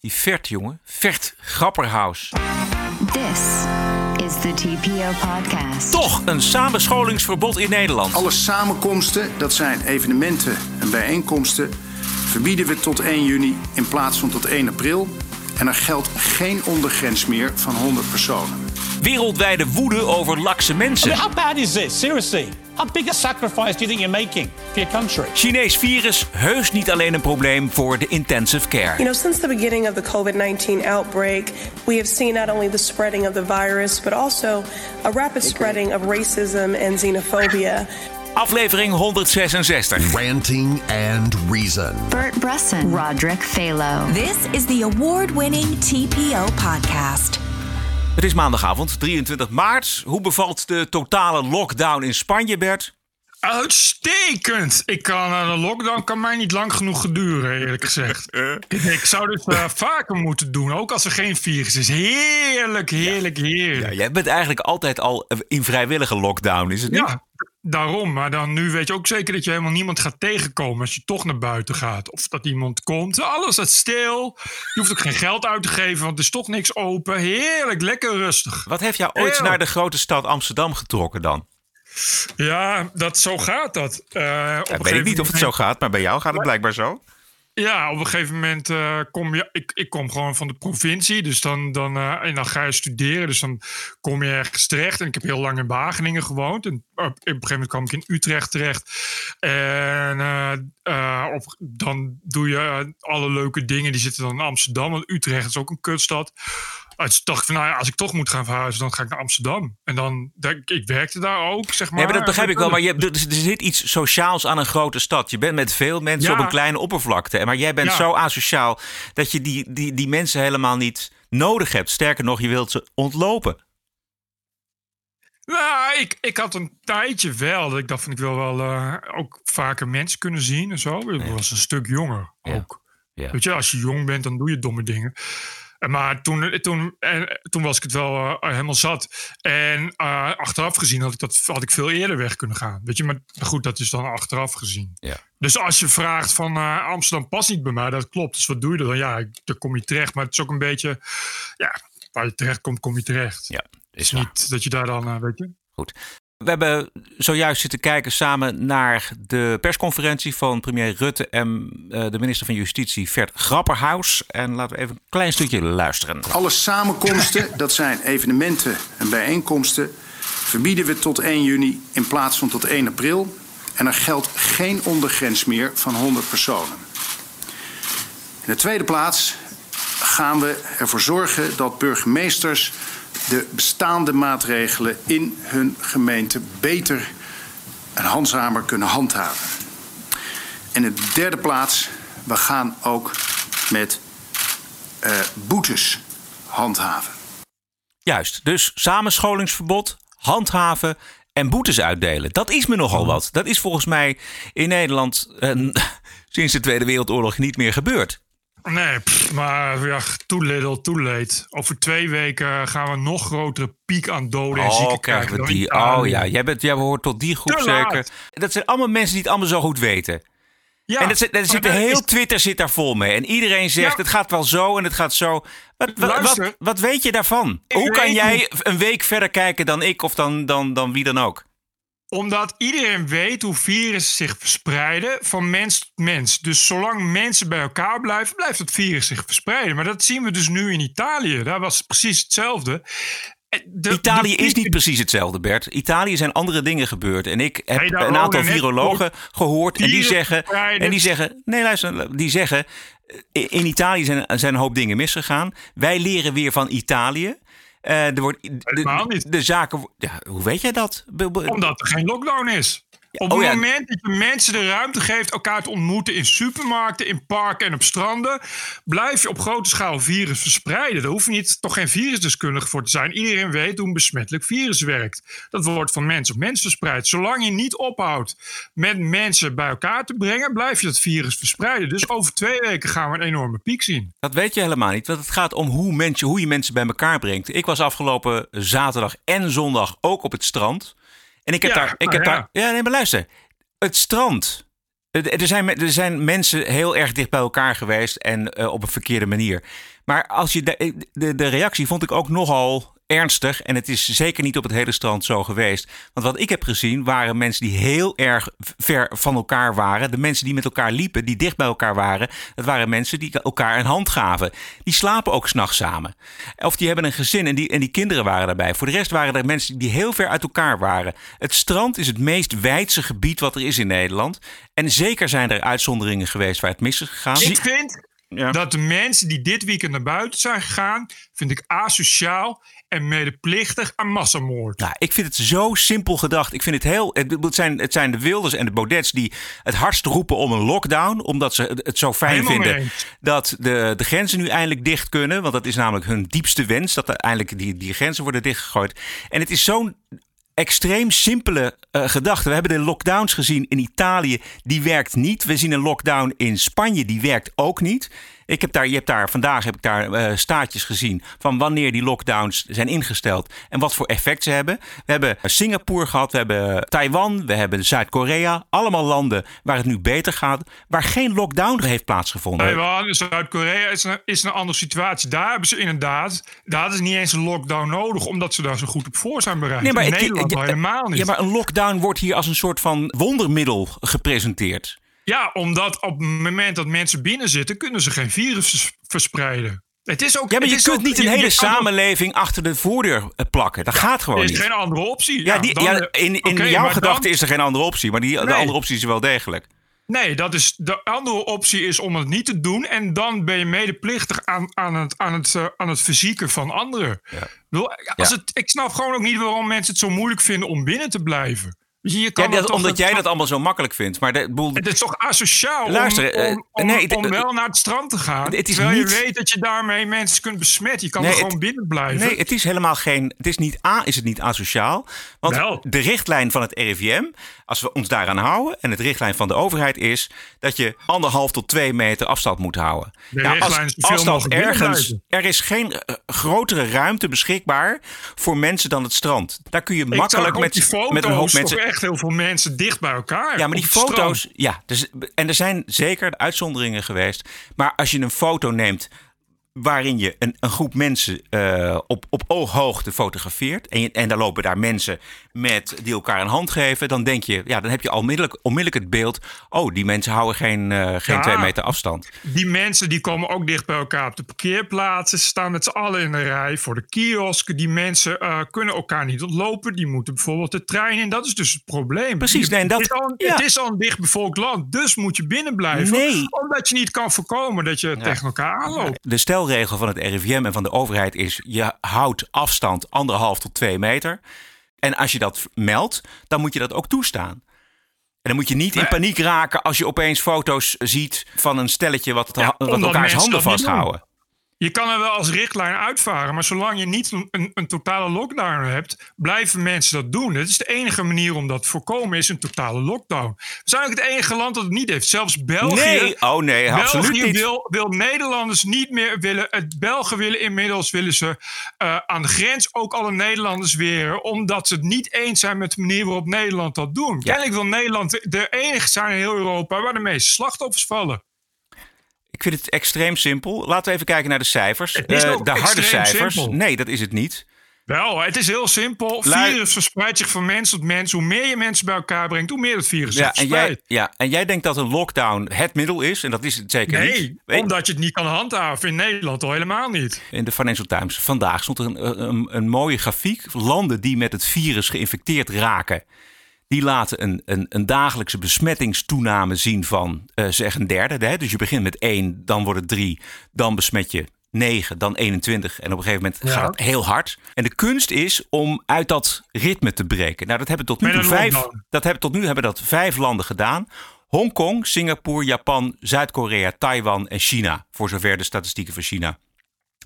Die Vert, jongen. Vert Grapperhaus. This is the TPO podcast. Toch een samenscholingsverbod in Nederland. Alle samenkomsten, dat zijn evenementen en bijeenkomsten, verbieden we tot 1 juni in plaats van tot 1 april. En er geldt geen ondergrens meer van 100 personen. Wereldwijde woede over lakse mensen. How bad is this? Seriously. How big a sacrifice do you think you're making for your country? Chinees virus heus niet alleen een probleem voor de intensive care. You know, since the beginning of the COVID 19 outbreak, we have seen not only the spreading of the virus, but also a rapid spreading of racism and xenophobia. Aflevering 166. Ranting and Reason. Bert Bresson, Roderick Phalo. This is the award winning TPO podcast. Het is maandagavond, 23 maart. Hoe bevalt de totale lockdown in Spanje, Bert? Uitstekend! Ik kan, uh, de lockdown kan mij niet lang genoeg geduren, eerlijk gezegd. ik zou dit uh, vaker moeten doen, ook als er geen virus is. Heerlijk, heerlijk, heerlijk. Ja, jij bent eigenlijk altijd al in vrijwillige lockdown, is het niet? Ja, daarom. Maar dan nu weet je ook zeker dat je helemaal niemand gaat tegenkomen als je toch naar buiten gaat. Of dat iemand komt. Alles staat stil. Je hoeft ook geen geld uit te geven, want er is toch niks open. Heerlijk, lekker rustig. Wat heeft jou ooit Heerlijk. naar de grote stad Amsterdam getrokken dan? Ja, dat, zo gaat dat. Uh, Ja, weet ik niet of het zo gaat, maar bij jou gaat het blijkbaar zo. Ja, op een gegeven moment uh, kom je. Ik, ik kom gewoon van de provincie. Dus dan, dan, uh, en dan ga je studeren. Dus dan kom je ergens terecht. En ik heb heel lang in Wageningen gewoond. En op, een gegeven moment kwam ik in Utrecht terecht. En uh, op, dan doe je alle leuke dingen. Die zitten dan in Amsterdam. Want Utrecht is ook een kutstad. Dus dacht ik nou ja, als ik toch moet gaan verhuizen, dan ga ik naar Amsterdam. En dan, ik werkte daar ook, zeg maar. Nee, maar dat begrijp ik wel. Maar je, er, er zit iets sociaals aan een grote stad. Je bent met veel mensen Ja. op een kleine oppervlakte. Maar jij bent Ja. zo asociaal dat je die, die, die mensen helemaal niet nodig hebt. Sterker nog, je wilt ze ontlopen. Nou, ik, ik had een tijdje wel. Dat ik dacht van, ik wil wel eh, ook vaker mensen kunnen zien en zo. Ik was een stuk jonger ook. Ja. Weet je, als je jong bent, dan doe je domme dingen. Eh, Maar toen, toen, en, toen was ik het wel eh, helemaal zat. En eh, achteraf gezien had ik, dat, had ik veel eerder weg kunnen gaan. Weet je, maar goed, dat is dan achteraf gezien. Ja. Dus als je vraagt van eh, Amsterdam past niet bij mij, dat klopt. Dus wat doe je dan? Ja, daar kom je terecht. Maar het is ook een beetje, ja, waar je terecht komt, kom je terecht. Ja, Het is niet dat je daar dan, eh, weet je. Goed. We hebben zojuist zitten kijken samen naar de persconferentie van premier Rutte en eh, de minister van Justitie Vert Grapperhaus. En laten we even een klein stukje luisteren. Alle samenkomsten, dat zijn evenementen en bijeenkomsten, verbieden we tot 1 juni in plaats van tot 1 april. En er geldt geen ondergrens meer van 100 personen. In de tweede plaats gaan we ervoor zorgen dat burgemeesters de bestaande maatregelen in hun gemeente beter en handzamer kunnen handhaven. En in de derde plaats, we gaan ook met eh, boetes handhaven. Juist, dus samenscholingsverbod, handhaven en boetes uitdelen. Dat is me nogal wat. Dat is volgens mij in Nederland eh, sinds de Tweede Wereldoorlog niet meer gebeurd. Nee, pff, maar ja, too little, too late. Over twee weken gaan we een nog grotere piek aan doden en Oh, zieken krijgen krijgen. we die. Oh ja, jij, bent, jij behoort tot die groep zeker. Dat zijn allemaal mensen die het allemaal zo goed weten. Ja, en dat, zit- dat zit, dat heel is- Twitter zit daar vol mee. En iedereen zegt, Ja. het gaat wel zo en het gaat zo. Wat, wat, wat, weet je daarvan? Ik Hoe kan jij een week verder kijken dan ik of dan, dan, dan wie dan ook? Omdat iedereen weet hoe virussen zich verspreiden van mens tot mens. Dus zolang mensen bij elkaar blijven, blijft het virus zich verspreiden. Maar dat zien we dus nu in Italië. Daar was het precies hetzelfde. De- Italië de is niet precies hetzelfde, Bert. Italië zijn andere dingen gebeurd. En ik heb een aantal virologen gehoord. En die zeggen, en die zeggen, nee luister, die zeggen, eh, in Italië zijn, zijn een hoop dingen misgegaan. Wij leren weer van Italië. Eh, er wordt, de, zaken, ja, hoe weet jij dat? Omdat er geen lockdown is. Op oh het ja. moment dat je mensen de ruimte geeft elkaar te ontmoeten in supermarkten, in parken en op stranden, blijf je op grote schaal virus verspreiden. Daar hoef je niet, toch geen virusdeskundige voor te zijn. Iedereen weet hoe een besmettelijk virus werkt. Dat wordt van mens op mens verspreid. Zolang je niet ophoudt met mensen bij elkaar te brengen, blijf je dat virus verspreiden. Dus over twee weken gaan we een enorme piek zien. Dat weet je helemaal niet. Want het gaat om hoe, mensen, hoe je mensen bij elkaar brengt. Ik was afgelopen zaterdag en zondag ook op het strand. En ik heb Ja, daar. Ik heb ja. daar ja, nee, maar luister. Het strand. Er zijn, er zijn mensen heel erg dicht bij elkaar geweest en uh, op een verkeerde manier. Maar als je de, de, de reactie vond ik ook nogal ernstig. En het is zeker niet op het hele strand zo geweest. Want wat ik heb gezien waren mensen die heel erg ver van elkaar waren. De mensen die met elkaar liepen, die dicht bij elkaar waren. Dat waren mensen die elkaar een hand gaven. Die slapen ook s'nachts samen. Of die hebben een gezin en die, en die kinderen waren daarbij. Voor de rest waren er mensen die heel ver uit elkaar waren. Het strand is het meest wijdse gebied wat er is in Nederland. En zeker zijn er uitzonderingen geweest waar het mis is gegaan. Ik vind ja. dat de mensen die dit weekend naar buiten zijn gegaan, vind ik asociaal en medeplichtig aan massamoord. Nou, ik vind het zo simpel gedacht. Ik vind het heel. Het zijn, het zijn de Wilders en de Baudets die het hardst roepen om een lockdown. Omdat ze het zo fijn vinden dat de, de grenzen nu eindelijk dicht kunnen. Want dat is namelijk hun diepste wens. Dat eindelijk die, die grenzen worden dichtgegooid. En het is zo'n extreem simpele uh, gedachte. We hebben de lockdowns gezien in Italië, die werkt niet. We zien een lockdown in Spanje, die werkt ook niet. Ik heb daar, je hebt daar, vandaag heb ik daar uh, staatjes gezien van wanneer die lockdowns zijn ingesteld en wat voor effect ze hebben. We hebben Singapore gehad, we hebben Taiwan, we hebben Zuid-Korea. Allemaal landen waar het nu beter gaat, waar geen lockdown heeft plaatsgevonden. Taiwan, Zuid-Korea is een, is een andere situatie. Daar hebben ze inderdaad, daar is niet eens een lockdown nodig, omdat ze daar zo goed op voor zijn bereid. Nee, maar In Nederland helemaal niet. Ja, maar een lockdown wordt hier als een soort van wondermiddel gepresenteerd. Ja, omdat op het moment dat mensen binnen zitten, kunnen ze geen virus verspreiden. Het is ook, ja, maar je kunt niet een hele samenleving achter de voordeur eh, plakken. Dat gaat gewoon niet. Er is geen andere optie. Ja, die, ja in, in jouw gedachte is er geen andere optie. Maar die, de andere optie is wel degelijk. Nee, dat is, de andere optie is om het niet te doen. En dan ben je medeplichtig aan, aan, het, aan, het, uh, aan het fysieke van anderen. Ja. Als het, ik snap gewoon ook niet waarom mensen het zo moeilijk vinden om binnen te blijven. Je kan ja, dat, omdat jij dat allemaal zo makkelijk vindt. Maar de boel... Het is toch asociaal Luister, om, om, om, nee, om wel naar het strand te gaan. Het is terwijl niet... je weet dat je daarmee mensen kunt besmetten. Je kan er gewoon binnen blijven. Nee, het is helemaal geen... Het is niet A, is het niet asociaal. Want wel. de richtlijn van het RIVM, als we ons daaraan houden... en het richtlijn van de overheid is... dat je anderhalf tot twee meter afstand moet houden. De ja, als, is als dat ergens... Er is geen uh, grotere ruimte beschikbaar voor mensen dan het strand. Daar kun je makkelijk met, met een hoop mensen echt heel veel mensen dicht bij elkaar. Ja, maar die foto's. Ja, dus, en er zijn zeker uitzonderingen geweest. Maar als je een foto neemt waarin je een, een groep mensen uh, op, op ooghoogte fotografeert. En, je, en daar lopen daar mensen met die elkaar een hand geven. Dan denk je, ja, dan heb je onmiddellijk, onmiddellijk het beeld. Oh, die mensen houden geen, uh, geen twee meter afstand. Die mensen die komen ook dicht bij elkaar op de parkeerplaatsen. Ze staan met z'n allen in een rij voor de kiosken. Die mensen uh, kunnen elkaar niet ontlopen. Die moeten bijvoorbeeld de trein in. Dat is dus het probleem. Precies. Nee, dat, het, is al, ja. het is al een dichtbevolkt land. Dus moet je binnen blijven. Nee. Omdat je niet kan voorkomen dat je ja. tegen elkaar aanloopt. De stelregel van het RIVM en van de overheid is: je houdt afstand anderhalf tot twee meter. En als je dat meldt, dan moet je dat ook toestaan. En dan moet je niet in paniek raken als je opeens foto's ziet van een stelletje wat, het, wat elkaars handen vasthouden. Je kan er wel als richtlijn uitvaren, maar zolang je niet een, een, totale lockdown hebt, blijven mensen dat doen. Het is de enige manier om dat te voorkomen, is een totale lockdown. We zijn ook het enige land dat het niet heeft. Zelfs België. Nee, oh nee, absoluut België niet. Wil, wil Nederlanders niet meer willen. Het Belgen willen inmiddels willen ze uh, aan de grens ook alle Nederlanders weren, omdat ze het niet eens zijn met de manier waarop Nederland dat doet. Ja. Kennelijk wil Nederland de enige zijn in heel Europa waar de meeste slachtoffers vallen. Ik vind het extreem simpel. Laten we even kijken naar de cijfers. Uh, de harde cijfers. Simpel. Nee, dat is het niet. Wel, het is heel simpel. Lu virus verspreidt zich van mens tot mens. Hoe meer je mensen bij elkaar brengt, hoe meer het virus ja, en jij, ja, en jij denkt dat een lockdown het middel is. En dat is het zeker nee, niet. Nee, omdat je het niet kan handhaven. In Nederland al helemaal niet. In de Financial Times vandaag stond er een, een, een mooie grafiek. Landen die met het virus geïnfecteerd raken die laten een, een, een dagelijkse besmettingstoename zien van uh, zeg een derde. Hè? Dus je begint met 1, dan wordt het 3, dan besmet je 9, dan 21. En op een gegeven moment ja. gaat het heel hard. En de kunst is om uit dat ritme te breken. Nou, dat hebben tot nu toe vijf, dat hebben, tot nu hebben dat vijf landen gedaan. Hongkong, Singapore, Japan, Zuid-Korea, Taiwan en China. Voor zover de statistieken van China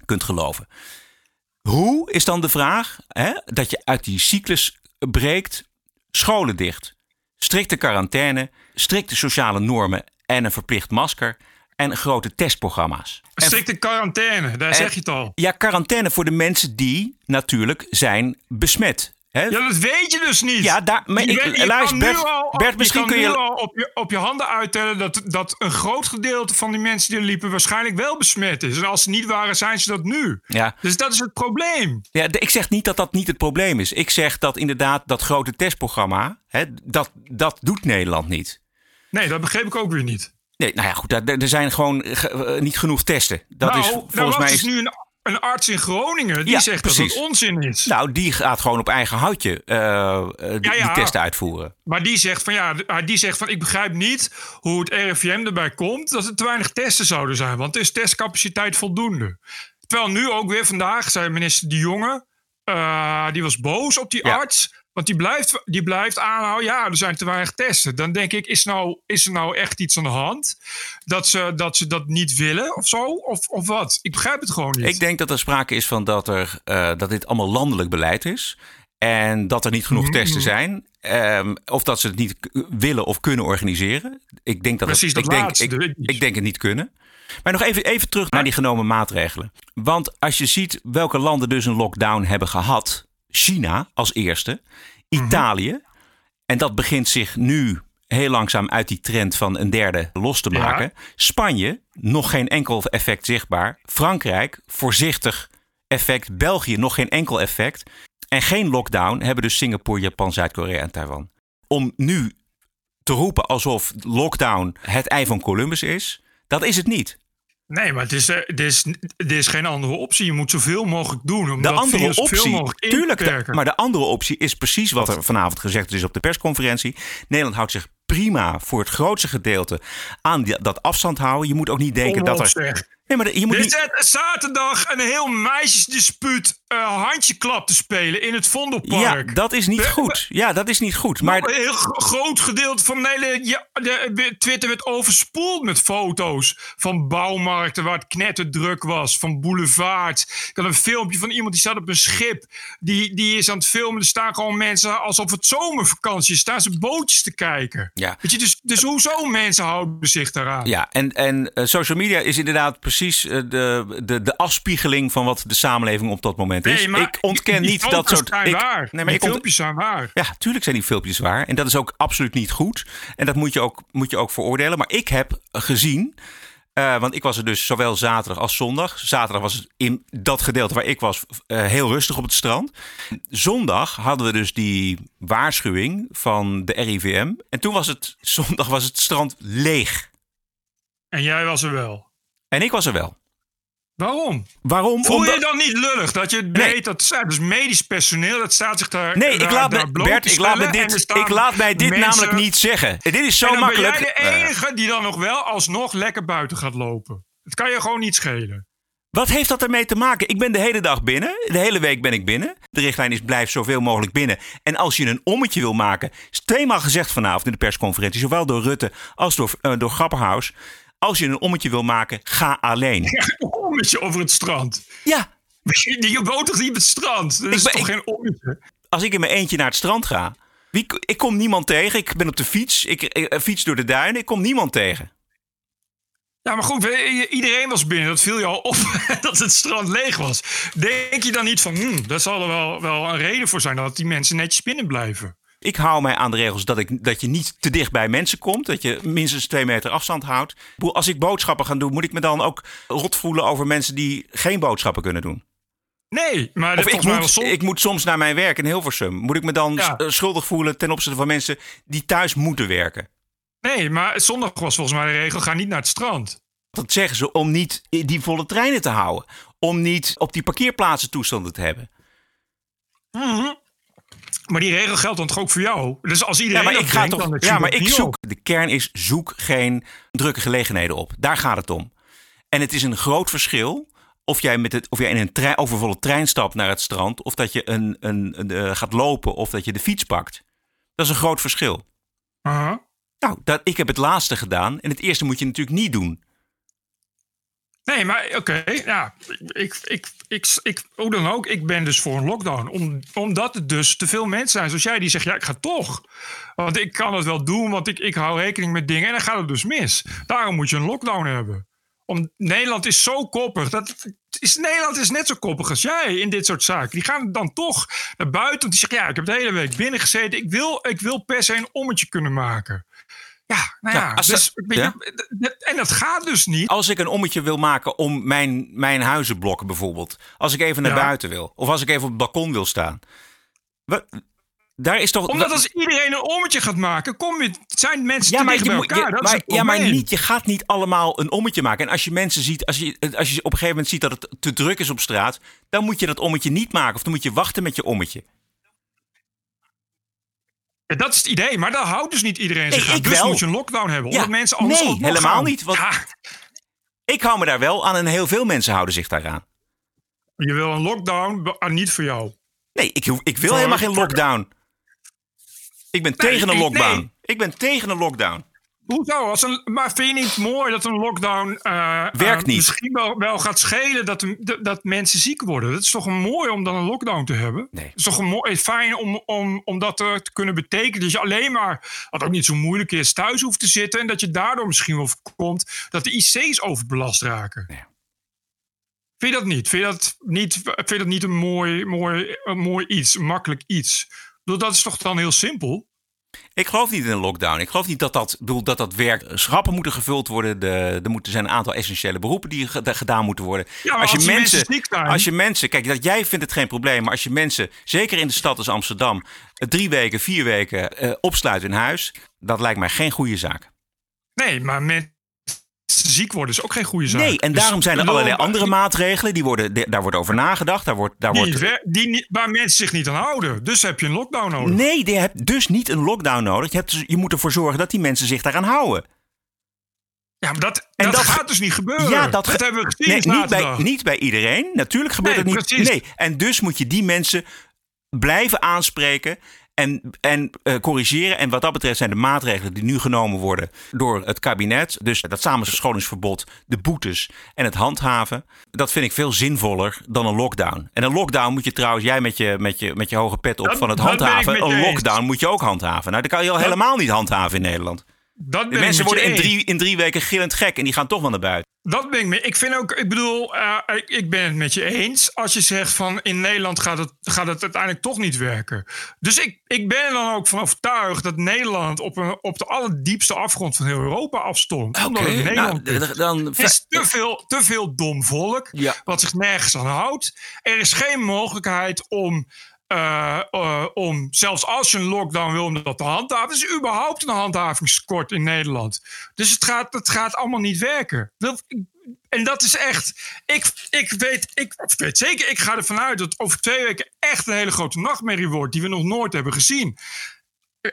kunt geloven. Hoe is dan de vraag hè, dat je uit die cyclus breekt scholen dicht, strikte quarantaine, strikte sociale normen en een verplicht masker en grote testprogramma's. Strikte quarantaine, daar zeg je het al. Ja, quarantaine voor de mensen die natuurlijk zijn besmet. Ja, dat weet je dus niet. Ja, daar, maar Je ik, je luister, kan nu Bert, al- Bert, misschien kan kun je... al op je, op je handen uittellen dat, dat een groot gedeelte van die mensen die er liepen waarschijnlijk wel besmet is. En als ze niet waren, zijn ze dat nu. Ja. Dus dat is het probleem. Ja, ik zeg niet dat dat niet het probleem is. Ik zeg dat inderdaad dat grote testprogramma, hè, dat, dat doet Nederland niet. Nee, dat begreep ik ook weer niet. Nee, nou ja, goed, daar- er zijn gewoon ge- eh, niet genoeg testen. Dat nou, is er volgens was mij. Is, nu een, een arts in Groningen die Ja, zegt dat precies. het onzin is. nou, die gaat gewoon op eigen houtje eh, eh, die, Ja, ja. die testen uitvoeren. Maar die zegt van ja, d- die zegt van ik begrijp niet hoe het RIVM erbij komt dat er te weinig testen zouden zijn. Want er is testcapaciteit voldoende. Terwijl nu ook weer vandaag zei minister De Jonge, eh, die was boos op die arts. Want die blijft, die blijft aanhouden, ja, er zijn te weinig testen. Dan denk ik, is, nou, is er nou echt iets aan de hand? Dat ze dat, ze dat niet willen of zo? Of, of wat? Ik begrijp het gewoon niet. Ik denk dat er sprake is van dat, er, eh, dat dit allemaal landelijk beleid is. En dat er niet genoeg Mhm. testen zijn. Ehm, of dat ze het niet willen of kunnen organiseren. Ik denk dat Precies, het, dat ik denk, laatste, ik, ik denk het niet kunnen. Maar nog even, even terug naar die genomen maatregelen. Want als je ziet welke landen dus een lockdown hebben gehad. China als eerste. Mhm. Italië. En dat begint zich nu heel langzaam uit die trend van een derde los te Ja. maken. Spanje, nog geen enkel effect zichtbaar. Frankrijk, voorzichtig effect. België, nog geen enkel effect. En geen lockdown hebben dus Singapore, Japan, Zuid-Korea en Taiwan. Om nu te roepen alsof lockdown het ei van Columbus is, dat is het niet. Nee, maar het is, eh, er, is, er is geen andere optie. Je moet zoveel mogelijk doen. Om De andere optie, tuurlijk, de- maar de andere optie is precies wat er vanavond gezegd is op de persconferentie. Nederland houdt zich prima voor het grootste gedeelte aan die- dat afstand houden. Je moet ook niet denken dat er. Nee, maar je moet Er is zaterdag een heel meisjesdispuut uh, handjeklap te spelen in het Vondelpark. Ja, dat is niet goed. Ja, dat is niet goed. Maar een heel gro- groot gedeelte van de hele ja, de, Twitter werd overspoeld met foto's van bouwmarkten waar het knetterdruk was, van boulevards. Ik had een filmpje van iemand die staat op een schip, die, die is aan het filmen. Er staan gewoon mensen alsof het zomervakantie is, staan ze bootjes te kijken. Ja. Weet je, dus, dus hoezo mensen houden zich daaraan? Ja, en, en eh, social media is inderdaad precies eh, de, de, de afspiegeling van wat de samenleving op dat moment is. Nee, ik ontken die niet dat soort. zijn ik, waar. Nee, maar die ik ont- filmpjes zijn waar. Ja, tuurlijk zijn die filmpjes waar. En dat is ook absoluut niet goed. En dat moet je ook, moet je ook veroordelen. Maar ik heb gezien. eh, want ik was er dus zowel zaterdag als zondag. Zaterdag was het in dat gedeelte waar ik was eh, heel rustig op het strand. Zondag hadden we dus die waarschuwing van de RIVM. En toen was het zondag was het strand leeg. En jij was er wel. En ik was er wel. Waarom? Waarom? Voel je Omdat- je dan niet lullig dat je Nee. weet dat dus medisch personeel dat staat zich daar Nee, ik daar- laat, me, Bert, ik, laat me dit, ik laat mij dit mensen- namelijk niet zeggen. Dit is zo en dan makkelijk. ben jij de Eh, enige die dan nog wel alsnog lekker buiten gaat lopen. Het kan je gewoon niet schelen. Wat heeft dat ermee te maken? Ik ben de hele dag binnen. De hele week ben ik binnen. De richtlijn is blijf zoveel mogelijk binnen. En als je een ommetje wil maken, is tweemaal gezegd vanavond in de persconferentie, zowel door Rutte als door, eh, door Grapperhaus. Als je een ommetje wil maken, ga alleen. Een ommetje over het strand. Ja, Je woont toch niet op het strand? Dat is ben- toch ik- geen ommetje? als ik in mijn eentje naar het strand ga, wie, ik kom niemand tegen. Ik ben op de fiets. Ik, eh, fiets door de duinen. Ik kom niemand tegen. Ja, maar goed, we- iedereen was binnen. Dat viel je al op dat het strand leeg was. Denk je dan niet van, hmm, daar zal er wel, wel een reden voor zijn dat die mensen netjes binnen blijven? Ik hou mij aan de regels dat, ik, dat je niet te dicht bij mensen komt. Dat je minstens twee meter afstand houdt. Als ik boodschappen ga doen, moet ik me dan ook rot voelen over mensen die geen boodschappen kunnen doen. Nee, maar Of ik moet, ik soms naar mijn werk in Hilversum. Moet ik me dan Ja. schuldig voelen ten opzichte van mensen die thuis moeten werken? Nee, maar zondag was volgens mij de regel: ga niet naar het strand. Dat zeggen ze om niet die volle treinen te houden. Om niet op die parkeerplaatsen toestanden te hebben. Maar die regel geldt dan toch ook voor jou? Dus als Ja, iedereen maar dat ik ga denkt, toch. dan Ja, maar ik zoek. op. De kern is: zoek geen drukke gelegenheden op. Daar gaat het om. En het is een groot verschil. Of jij, met het, of jij in een trein, overvolle trein stapt naar het strand. Of dat je een, een, een, eh, gaat lopen. Of dat je de fiets pakt. Dat is een groot verschil. Nou, dat, ik heb het laatste gedaan. En het eerste moet je natuurlijk niet doen. Nee, maar oké, ja, ik, ik, ik, ik, hoe dan ook, ik ben dus voor een lockdown. Om, omdat het dus te veel mensen zijn, zoals jij, die zeggen, ja, ik ga toch. Want ik kan het wel doen, want ik, ik hou rekening met dingen en dan gaat het dus mis. Daarom moet je een lockdown hebben. Om, Nederland is zo koppig. Dat, is, Nederland is net zo koppig als jij in dit soort zaken. Die gaan dan toch naar buiten. Want die zeggen, ja, ik heb de hele week binnen gezeten. Ik wil, ik wil per se een ommetje kunnen maken. Ja, nou ja. Ja, als dus, dat- weet je, ja. dat- en dat gaat dus niet. Als ik een ommetje wil maken om mijn, mijn huizenblok bijvoorbeeld. Als ik even naar buiten wil. Of als ik even op het balkon wil staan. Wat, daar is toch... Omdat als iedereen een ommetje gaat maken, kom je, zijn mensen ja, te maar, dicht je elkaar. je- dat is maar, het ja, maar niet, je gaat niet allemaal een ommetje maken. En als je mensen ziet, als je, als je op een gegeven moment ziet dat het te druk is op straat, dan moet je dat ommetje niet maken. Of dan moet je wachten met je ommetje. Ja, dat is het idee, maar daar houdt dus niet iedereen zich aan. ik Dus wel. moet je een lockdown hebben, Ja, omdat mensen anders nee, helemaal gaan. niet, want- Ik hou me daar wel aan en heel veel mensen houden zich daaraan. je wil een lockdown, be- ah, niet voor jou. Nee, ik, hoef- ik wil helemaal geen lockdown. Ik ben Nee, tegen een lockdown. nee. Ik ben tegen een lockdown. Hoezo? Als een, maar vind je niet mooi dat een lockdown eh, Werkt eh, niet. misschien wel, wel gaat schelen dat, dat, mensen ziek worden? Dat is toch mooi om dan een lockdown te hebben? Nee. Het is toch een mooi, fijn om, om, om dat eh, te kunnen betekenen. Dat je alleen maar, wat ook niet zo moeilijk is, thuis hoeft te zitten. En dat je daardoor misschien wel voorkomt dat de IC's overbelast raken. Nee. Vind je dat niet? Vind je dat niet, vind je dat niet een, mooi, mooi, een mooi iets, een makkelijk iets? Dat is toch dan heel simpel? Ik geloof niet in een lockdown. Ik geloof niet dat dat, bedoel, dat, dat werkt. Schappen moeten gevuld worden. De, er moeten zijn een aantal essentiële beroepen die ge- gedaan moeten worden. Ja, maar als die mensen als je mensen, kijk, dat jij vindt het geen probleem, maar als je mensen, zeker in de stad als Amsterdam, eh, drie weken, vier weken eh, opsluit in huis, dat lijkt mij geen goede zaak. Nee, maar mensen ziek worden is ook geen goede zaak. Nee, en Dus, daarom zijn er allerlei andere maatregelen. Die worden, de- daar wordt over nagedacht. Daar wordt, daar Die, wordt, die, waar mensen zich niet aan houden. Dus heb je een lockdown nodig. nee, je hebt dus niet een lockdown nodig. Je, hebt, dus- je moet ervoor zorgen dat die mensen zich daaraan houden. Ja, maar dat, En dat, dat- gaat dus niet gebeuren. Ja, dat, dat, hebben we gezien nee, niet, bij, niet bij iedereen. Natuurlijk gebeurt Nee, het niet. precies. Nee, en dus moet je die mensen blijven aanspreken en, en eh, corrigeren. En wat dat betreft zijn de maatregelen die nu genomen worden door het kabinet, dus dat samenscholingsverbod, de boetes en het handhaven, dat vind ik veel zinvoller dan een lockdown. En een lockdown moet je trouwens, jij met je, met je, met je hoge pet op Dat- van het handhaven, een lockdown moet je ook handhaven. Nou, dat kan je al helemaal niet handhaven in Nederland. Dat De mensen worden in drie, in drie weken gillend gek en die gaan toch wel naar buiten. Dat ben ik mee. Ik vind ook, ik bedoel, eh, ik, ik ben het met je eens. Als je zegt van in Nederland gaat het, gaat het uiteindelijk toch niet werken. Dus ik, ik ben er dan ook van overtuigd dat Nederland op, een, op de allerdiepste afgrond van heel Europa afstond. Omdat het Nederland nou, is. dan, is te veel, te veel dom volk, Ja. wat zich nergens aan houdt. Er is geen mogelijkheid om, eh, eh, om zelfs als je een lockdown wil, om dat te handhaven. Is überhaupt een handhavingskort in Nederland. Dus het gaat, het gaat allemaal niet werken. En dat is echt. Ik, ik, weet, ik weet zeker, ik ga ervan uit dat over twee weken echt een hele grote nachtmerrie wordt. die we nog nooit hebben gezien.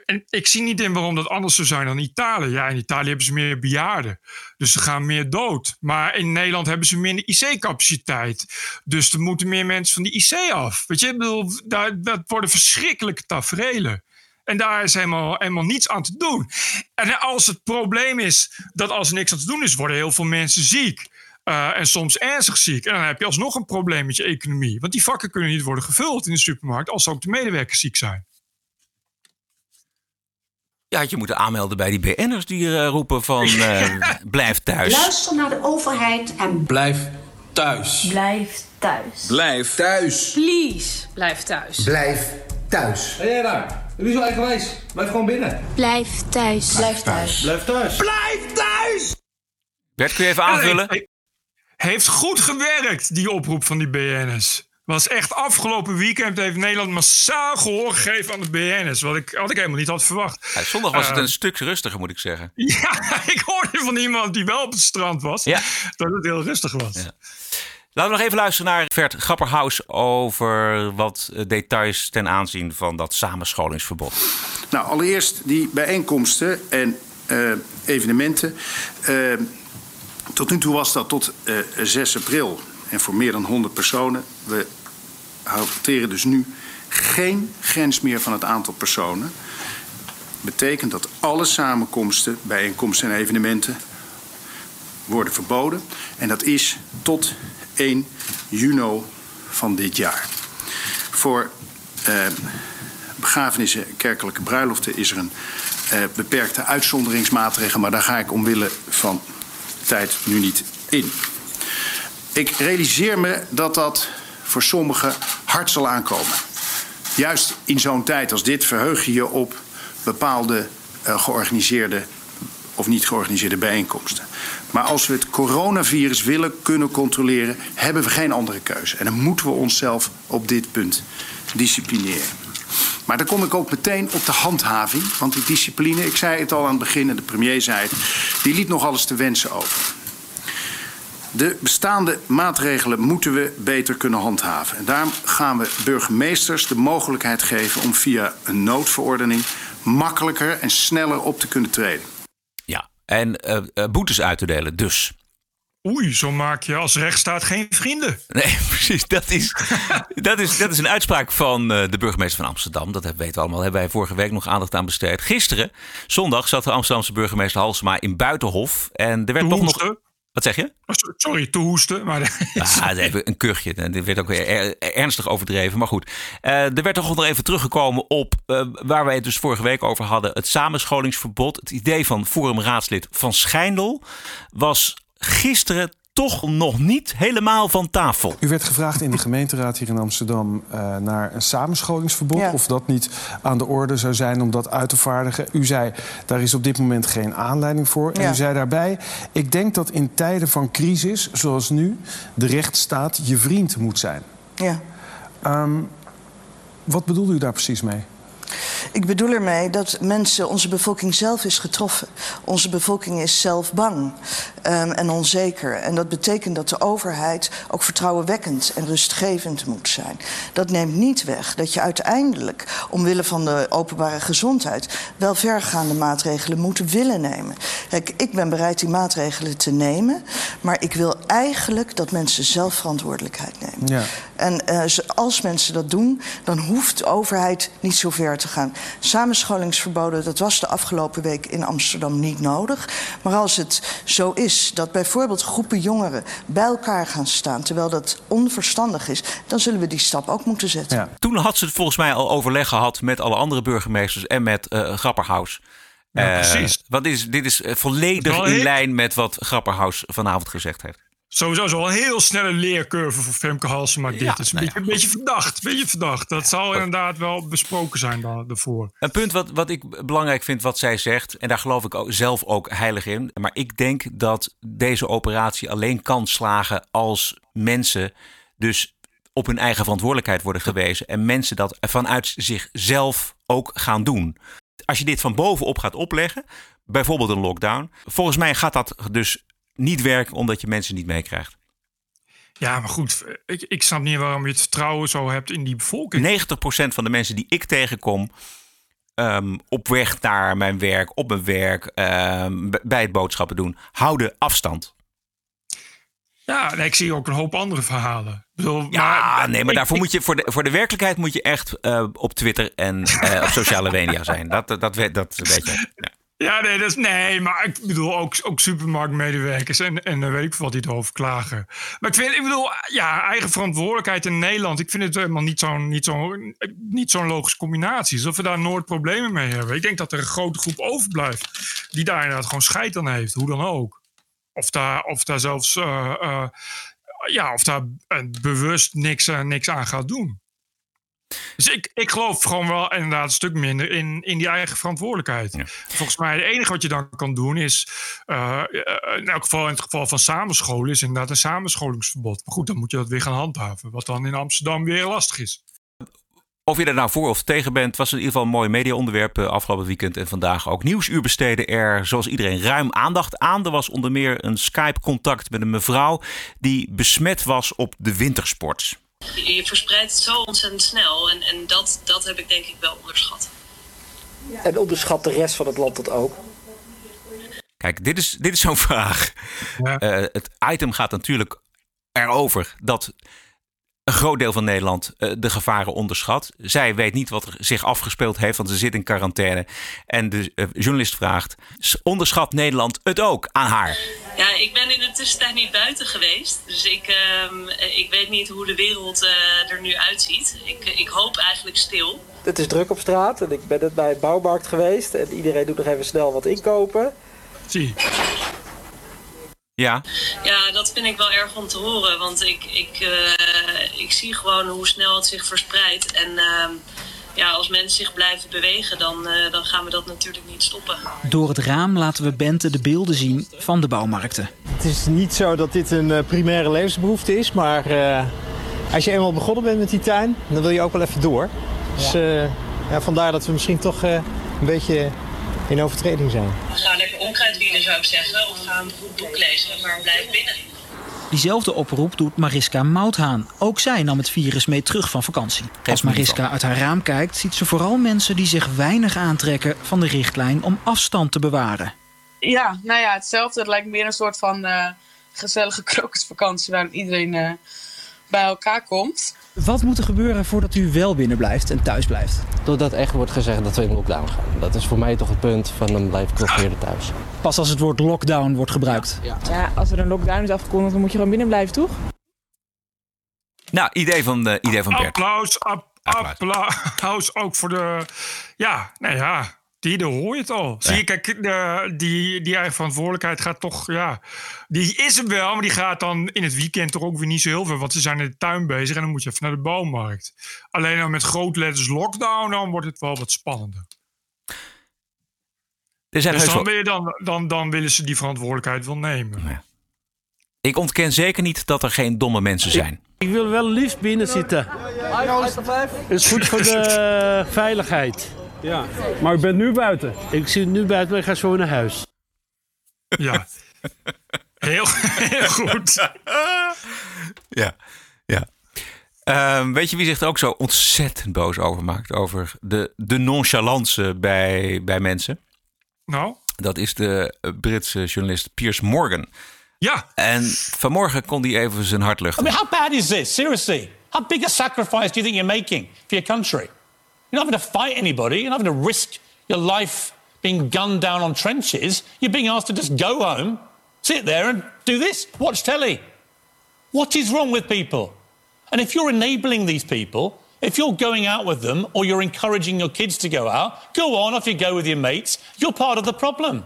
En ik zie niet in waarom dat anders zou zijn dan Italië. Ja, in Italië hebben ze meer bejaarden. Dus ze gaan meer dood. Maar in Nederland hebben ze minder IC-capaciteit. Dus er moeten meer mensen van die IC af. Weet je, bedoel, dat worden verschrikkelijke taferelen. En daar is helemaal, helemaal niets aan te doen. En als het probleem is dat als er niks aan te doen is, worden heel veel mensen ziek. Eh, en soms ernstig ziek. En dan heb je alsnog een probleem met je economie. Want die vakken kunnen niet worden gevuld in de supermarkt als ook de medewerkers ziek zijn. Ja, had je moeten aanmelden bij die BN'ers die eh, roepen van eh, blijf thuis. Luister naar de overheid en Blijf thuis. Blijf thuis. Blijf thuis. Please, blijf thuis. Blijf thuis. Ben jij daar? U is al eigenwijs. Blijf gewoon binnen. Blijf thuis. Blijf thuis. Blijf thuis. Blijf thuis! Bert, kun je even aanvullen? He- he- heeft goed gewerkt, die oproep van die BN'ers. Was echt afgelopen weekend heeft Nederland massaal gehoor gegeven aan de BN'ers. Wat ik, wat ik helemaal niet had verwacht. Ja, zondag was het Eh, een stuk rustiger, moet ik zeggen. Ja, ik hoorde van iemand die wel op het strand was. Ja. Dat het heel rustig was. Laten we nog even luisteren naar Vert Grapperhaus over wat eh, details ten aanzien van dat samenscholingsverbod. Nou, allereerst die bijeenkomsten en eh, evenementen. Tot nu toe was dat tot eh, 6 april en voor meer dan 100 personen. We hanteren dus nu geen grens meer van het aantal personen. Betekent dat alle samenkomsten, bijeenkomsten en evenementen worden verboden. En dat is tot 1 juni van dit jaar. Voor eh, begrafenissen en kerkelijke bruiloften is er een eh, beperkte uitzonderingsmaatregel. Maar daar ga ik omwille van tijd nu niet in. Ik realiseer me dat dat voor sommigen hard zal aankomen. Juist in zo'n tijd als dit verheug je je op bepaalde uh, georganiseerde of niet georganiseerde bijeenkomsten. Maar als we het coronavirus willen kunnen controleren, hebben we geen andere keuze. En dan moeten we onszelf op dit punt disciplineren. Maar dan kom ik ook meteen op de handhaving. Want die discipline, ik zei het al aan het begin en de premier zei het, die liet nog alles te wensen over. De bestaande maatregelen moeten we beter kunnen handhaven. En daarom gaan we burgemeesters de mogelijkheid geven om via een noodverordening makkelijker en sneller op te kunnen treden. Ja, en uh, uh, boetes uit te delen dus. Oei, zo maak je als rechtsstaat geen vrienden. Nee, precies. Dat is, dat is, dat is een uitspraak van uh, de burgemeester van Amsterdam. Dat weten we allemaal. Daar hebben wij vorige week nog aandacht aan besteed. Gisteren, zondag, zat de Amsterdamse burgemeester Halsema in Buitenhof. En er werd toch nog... Wat zeg je? Sorry, te hoesten. Maar ah, even een kuchje. Dit werd ook weer ernstig overdreven. Maar goed, uh, er werd toch nog even teruggekomen op uh, waar wij het dus vorige week over hadden. Het samenscholingsverbod. Het idee van Forum Raadslid Van Schijndel was gisteren toch nog niet helemaal van tafel. U werd gevraagd in de gemeenteraad hier in Amsterdam uh, naar een samenscholingsverbod. Ja. Of dat niet aan de orde zou zijn om dat uit te vaardigen. U zei, daar is op dit moment geen aanleiding voor. En u zei daarbij, ik denk dat in tijden van crisis, zoals nu, de rechtsstaat je vriend moet zijn. Ja. Um, wat bedoelde u daar precies mee? Ik bedoel ermee dat mensen, onze bevolking zelf is getroffen. Onze bevolking is zelf bang um, en onzeker. En dat betekent dat de overheid ook vertrouwenwekkend en rustgevend moet zijn. Dat neemt niet weg dat je uiteindelijk, omwille van de openbare gezondheid, wel vergaande maatregelen moet willen nemen. Kijk, ik ben bereid die maatregelen te nemen, maar ik wil eigenlijk dat mensen zelf verantwoordelijkheid nemen. Ja. En uh, als mensen dat doen, dan hoeft de overheid niet zo ver te gaan. Samenscholingsverboden, dat was de afgelopen week in Amsterdam niet nodig. Maar als het zo is dat bijvoorbeeld groepen jongeren bij elkaar gaan staan... terwijl dat onverstandig is, dan zullen we die stap ook moeten zetten. Ja. Toen had ze het volgens mij al overleg gehad met alle andere burgemeesters en met uh, Grapperhaus. Ja, precies. Uh, wat is, dit is volledig in lijn met wat Grapperhaus vanavond gezegd heeft. Sowieso is wel een heel snelle leercurve voor Femke Halsema. Dit ja, is een, nou beetje, ja. een beetje verdacht. Beetje verdacht. Dat zal inderdaad wel besproken zijn daarvoor. Een punt wat, wat ik belangrijk vind wat zij zegt. En daar geloof ik ook, zelf ook heilig in. Maar ik denk dat deze operatie alleen kan slagen als mensen dus op hun eigen verantwoordelijkheid worden gewezen. En mensen dat vanuit zichzelf ook gaan doen. Als je dit van bovenop gaat opleggen, bijvoorbeeld een lockdown. Volgens mij gaat dat dus niet werken omdat je mensen niet meekrijgt. Ja, maar goed, ik, ik snap niet waarom je het vertrouwen zo hebt in die bevolking. 90% van de mensen die ik tegenkom um, op weg naar mijn werk, op mijn werk, um, bij het boodschappen doen, houden afstand. Ja, nee, ik zie ook een hoop andere verhalen. Bedoel, ja, maar, nee, maar ik, daarvoor ik, moet je voor de, voor de werkelijkheid moet je echt uh, op Twitter en uh, op sociale media zijn. Dat, dat, dat, dat, dat weet je. Ja. Ja, nee, dat is, nee, maar ik bedoel ook, ook supermarktmedewerkers en, en weet ik wat die erover klagen. Maar ik vind, ik bedoel, ja, eigen verantwoordelijkheid in Nederland. Ik vind het helemaal niet zo'n niet zo, niet zo'n logische combinatie. Alsof we daar nooit problemen mee hebben. Ik denk dat er een grote groep overblijft die daar inderdaad gewoon scheid aan heeft, hoe dan ook. Of daar, of daar zelfs, uh, uh, ja, of daar bewust niks, niks aan gaat doen. Dus ik, ik geloof gewoon wel inderdaad een stuk minder in, in die eigen verantwoordelijkheid. Ja. Volgens mij het enige wat je dan kan doen is, uh, in elk geval in het geval van samenscholen, is inderdaad een samenscholingsverbod. Maar goed, dan moet je dat weer gaan handhaven. Wat dan in Amsterdam weer lastig is. Of je er nou voor of tegen bent, was in ieder geval een mooi mediaonderwerp afgelopen weekend en vandaag ook. Nieuwsuur besteden er, zoals iedereen, ruim aandacht aan. Er was onder meer een Skype-contact met een mevrouw die besmet was op de wintersport. Je verspreidt het zo ontzettend snel en, en dat, dat heb ik denk ik wel onderschat. En onderschat de rest van het land dat ook? Kijk, dit is, dit is zo'n vraag. Ja. Uh, het item gaat natuurlijk erover dat een groot deel van Nederland uh, de gevaren onderschat. Zij weet niet wat er zich afgespeeld heeft, want ze zit in quarantaine. En de uh, journalist vraagt: onderschat Nederland het ook aan haar? Ja, ik ben in de tussentijd niet buiten geweest. Dus ik, uh, ik weet niet hoe de wereld uh, er nu uitziet. Ik, ik hoop eigenlijk stil. Het is druk op straat en ik ben net bij een bouwmarkt geweest. En iedereen doet nog even snel wat inkopen. Zie. Ja. Ja, dat vind ik wel erg om te horen. Want ik, ik, uh, ik zie gewoon hoe snel het zich verspreidt. En uh, ja, als mensen zich blijven bewegen, dan, uh, dan gaan we dat natuurlijk niet stoppen. Door het raam laten we Bente de beelden zien van de bouwmarkten. Het is niet zo dat dit een uh, primaire levensbehoefte is, maar uh, als je eenmaal begonnen bent met die tuin, dan wil je ook wel even door. Dus ja, vandaar dat we misschien toch een beetje in overtreding zijn. Ga lekker onkruidwielen zou ik zeggen, of ga een goed boek lezen, maar blijf binnen. Diezelfde oproep doet Mariska Mouthaan. Ook zij nam het virus mee terug van vakantie. Als Mariska uit haar raam kijkt, ziet ze vooral mensen die zich weinig aantrekken van de richtlijn om afstand te bewaren. Ja, nou ja, hetzelfde. Het lijkt meer een soort van uh, gezellige krokusvakantie waarin iedereen uh, bij elkaar komt. Wat moet er gebeuren voordat u wel binnen blijft en thuis blijft? Doordat echt wordt gezegd dat we in lockdown gaan. Dat is voor mij toch het punt van dan blijf ik toch eerder thuis. Pas als het woord lockdown wordt gebruikt. Ja, ja als er een lockdown is afgekondigd, dan moet je gewoon binnen blijven, toch? Nou, idee van, uh, idee van Bert. Applaus, ap, applaus ook voor de... Ja, nou ja, die, daar hoor je het al. Zie je, kijk, de, die, die eigen verantwoordelijkheid gaat toch, ja... Die is er wel, maar die gaat dan in het weekend toch ook weer niet zo heel veel. Want ze zijn in de tuin bezig en dan moet je even naar de bouwmarkt. Alleen dan met grootletters lockdown, dan wordt het wel wat spannender. Er zijn dus dan, wel- wil je dan, dan, dan willen ze die verantwoordelijkheid wel nemen. Ik ontken zeker niet dat er geen domme mensen zijn. Ik wil wel liefst binnen zitten. Het is goed voor de veiligheid. Ja. Maar ik ben nu buiten. Ik zit nu buiten, maar ik ga zo naar huis. Ja. Heel, heel goed. Ja, ja. Ehm, weet je wie zich er ook zo ontzettend boos over maakt? Over de, de nonchalance bij, bij mensen. Nou? Dat is de eh, Britse journalist Piers Morgan. Ja. En vanmorgen kon hij even zijn hart I luchten. mean, how bad is this? Seriously. How big a sacrifice do you think you're making for your country? You're not having to fight anybody. You're not having to risk your life being gunned down on trenches. You're being asked to just go home, sit there and do this, watch telly. What is wrong with people? And if you're enabling these people, if you're going out with them or you're encouraging your kids to go out, go on, off you go with your mates. You're part of the problem.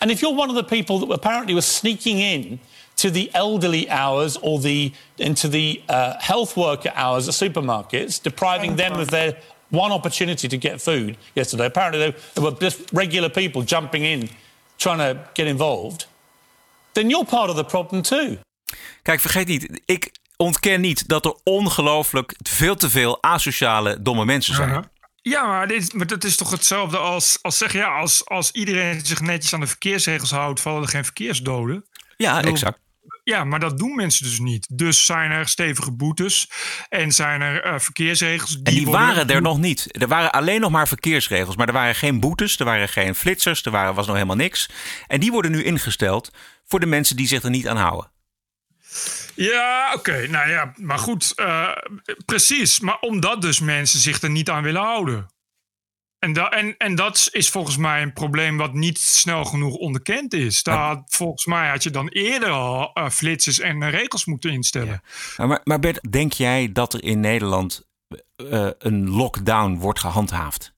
And if you're one of the people that apparently was sneaking in to the elderly hours or the into the uh, health worker hours at supermarkets, depriving them of their one opportunity to get food yesterday. Apparently there, were just regular people jumping in, trying to get involved. Then you're part of the problem too. Kijk, vergeet niet, ik ontken niet dat er ongelooflijk veel te veel asociale, domme mensen zijn. Ja, maar, dit, maar dat is toch hetzelfde als, als zeg ja, als, als iedereen zich netjes aan de verkeersregels houdt, vallen er geen verkeersdoden. Ja, exact. Ja, maar dat doen mensen dus niet. Dus zijn er stevige boetes en zijn er eh, verkeersregels. Die En die worden- waren er nog niet. Er waren alleen nog maar verkeersregels. Maar er waren geen boetes, er waren geen flitsers, er waren, was nog helemaal niks. En die worden nu ingesteld voor de mensen die zich er niet aan houden. Ja, oké. Nou ja, maar goed. eh, precies. Maar omdat dus mensen zich er niet aan willen houden. En, da en, en dat is volgens mij een probleem wat niet snel genoeg onderkend is. Daar, had- volgens mij had je dan eerder al eh, flitsers en eh, regels moeten instellen. Maar, maar Bert, denk jij dat er in Nederland eh, een lockdown wordt gehandhaafd?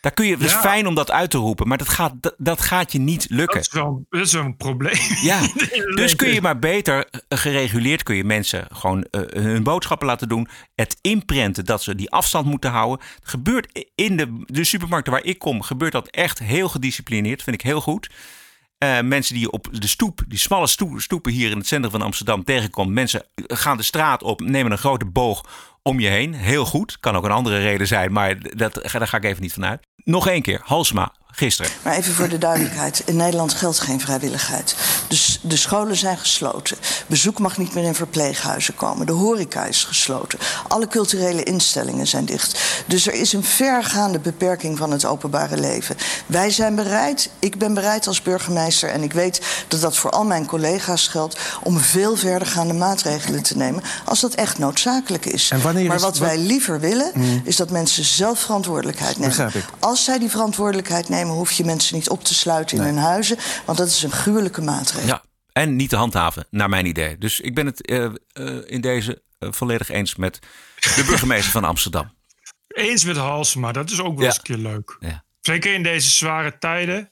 Daar kun je, het is Ja. fijn om dat uit te roepen, maar dat gaat, dat, dat gaat je niet lukken. Dat is wel, dat is wel een probleem. Ja, dus kun je maar beter eh, gereguleerd kun je mensen gewoon eh, hun boodschappen laten doen. Het inprenten dat ze die afstand moeten houden. Het gebeurt in de, de supermarkten waar ik kom, gebeurt dat echt heel gedisciplineerd. Vind ik heel goed. Eh, mensen die je op de stoep, die smalle stoe- stoepen hier in het centrum van Amsterdam tegenkomt. Mensen gaan de straat op, nemen een grote boog om je heen. Heel goed. Kan ook een andere reden zijn, maar dat, daar ga ik even niet van uit. Nog één keer, Halsema, gisteren. Maar even voor de duidelijkheid. In Nederland geldt geen vrijwilligheid. Dus de scholen zijn gesloten. Bezoek mag niet meer in verpleeghuizen komen. De horeca is gesloten. Alle culturele instellingen zijn dicht. Dus er is een vergaande beperking van het openbare leven. Wij zijn bereid, ik ben bereid als burgemeester... en ik weet dat dat voor al mijn collega's geldt... om veel verdergaande maatregelen te nemen... als dat echt noodzakelijk is. En wanneer maar wat wij liever willen, Hmm. is dat mensen zelf verantwoordelijkheid nemen. Begrijp ik. Als zij die verantwoordelijkheid nemen, hoef je mensen niet op te sluiten in hun huizen. Want dat is een gruwelijke maatregel. Ja, en niet te handhaven, naar mijn idee. Dus ik ben het eh, eh, in deze eh, volledig eens met de burgemeester van Amsterdam. Eens met Halsema, dat is ook wel Ja. eens een keer leuk. Ja. Zeker in deze zware tijden.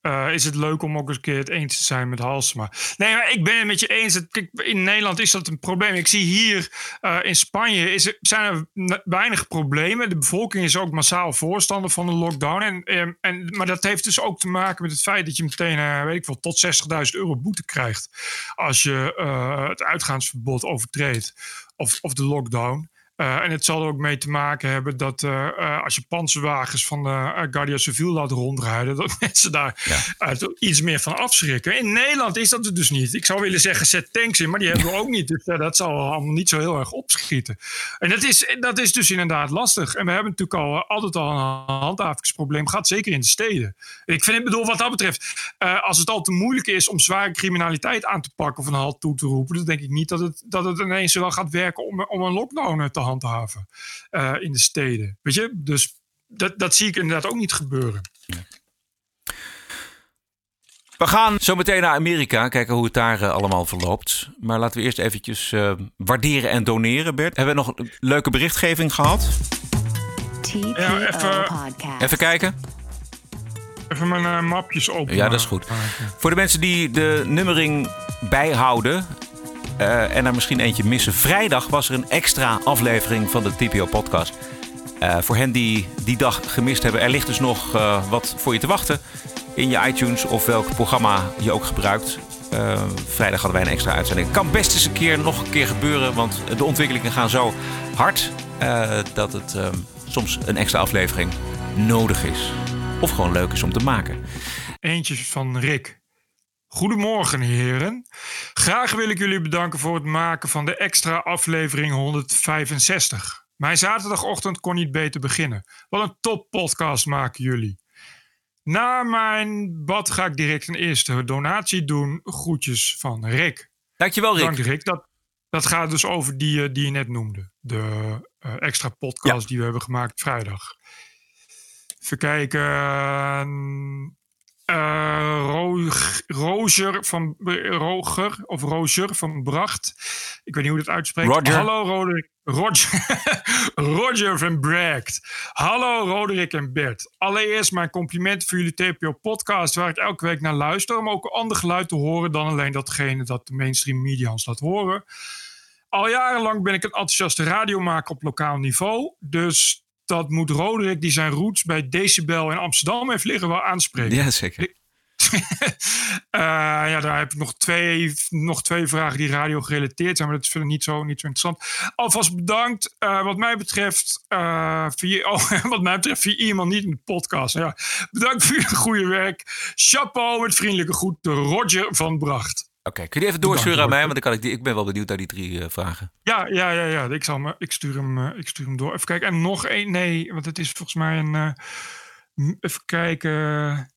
Eh, is het leuk om ook eens een keer het eens te zijn met Halsema. Nee, maar ik ben het met je eens. Kijk, in Nederland is dat een probleem. Ik zie hier uh, in Spanje is zijn er weinig problemen. De bevolking is ook massaal voorstander van de lockdown. En, en, en, maar dat heeft dus ook te maken met het feit dat je meteen, uh, weet ik wel, tot 60.000 euro boete krijgt. Als je het uitgaansverbod overtreedt of, of de lockdown. Uh, en het zal er ook mee te maken hebben dat uh, uh, als je panzerwagens van de Guardia Civil laat rondrijden, dat mensen daar iets meer van afschrikken. In Nederland is dat dus niet. Ik zou willen zeggen, zet tanks in, maar die hebben we ook niet. Dus dat zal allemaal niet zo heel erg opschieten. En dat is, dat is dus inderdaad lastig. En we hebben natuurlijk al altijd al een handhavingsprobleem gehad, zeker in de steden. Ik vind het bedoel, wat dat betreft, als het al te moeilijk is om zware criminaliteit aan te pakken of een halt toe te roepen, dan denk ik niet dat het, dat het ineens wel gaat werken om, om een lockdown te handhaven handhaven uh, in de steden. Weet je, dus dat, dat zie ik inderdaad ook niet gebeuren. We gaan zo meteen naar Amerika, kijken hoe het daar uh, allemaal verloopt. Maar laten we eerst eventjes uh, waarderen en doneren, Bert. Hebben we nog een leuke berichtgeving gehad? Ja, even, even kijken. Even mijn uh, mapjes open. Ja, dat is goed. Voor de mensen die de nummering bijhouden, uh, en er misschien eentje missen. Vrijdag was er een extra aflevering van de TPO-podcast. Uh, voor hen die die dag gemist hebben, er ligt dus nog uh, wat voor je te wachten in je iTunes of welk programma je ook gebruikt. vrijdag hadden wij een extra uitzending. Kan best eens een keer nog een keer gebeuren, want de ontwikkelingen gaan zo hard dat het soms een extra aflevering nodig is. Of gewoon leuk is om te maken. Eentje van Rick. Goedemorgen, heren. Graag wil ik jullie bedanken voor het maken van de extra aflevering 165. Mijn zaterdagochtend kon niet beter beginnen. Wat een top podcast maken jullie. Na mijn bad ga ik direct een eerste donatie doen. Groetjes van Rick. Dankjewel, Rick. Dank, Rick. Dat, dat gaat dus over die, eh, die je net noemde. De uh, extra podcast ja. die we hebben gemaakt vrijdag. Even kijken. Uh, Roger van Roger of Roger van Bracht. Ik weet niet hoe dat uitspreekt. Roger. Hallo Roderick. Roger, Roger van Bracht. Hallo Roderick en Bert. Allereerst mijn compliment voor jullie TPO podcast waar ik elke week naar luister. Om ook een ander geluid te horen dan alleen datgene dat de mainstream media ons laat horen. Al jarenlang ben ik een enthousiaste radiomaker op lokaal niveau. Dus dat moet Roderick, die zijn roots bij Decibel in Amsterdam heeft liggen, wel aanspreken. Ja, zeker. Uh, ja, daar heb ik nog twee, nog twee vragen die radio gerelateerd zijn, maar dat is verder niet zo, niet zo interessant. Alvast bedankt. Uh, wat mij betreft, uh, via, oh, wat mij betreft, via iemand niet in de podcast. Ja, bedankt voor je goede werk. Chapeau met vriendelijke groeten, Roger van Bracht. Oké, okay, kun je even doorsturen aan mij? Want dan kan ik, die, ik ben wel benieuwd naar die drie uh, vragen. Ja, ja, ja, ja. Ik, zal me, ik, stuur hem, uh, ik stuur hem door. Even kijken. En nog één. Nee, want het is volgens mij een. Uh, even kijken.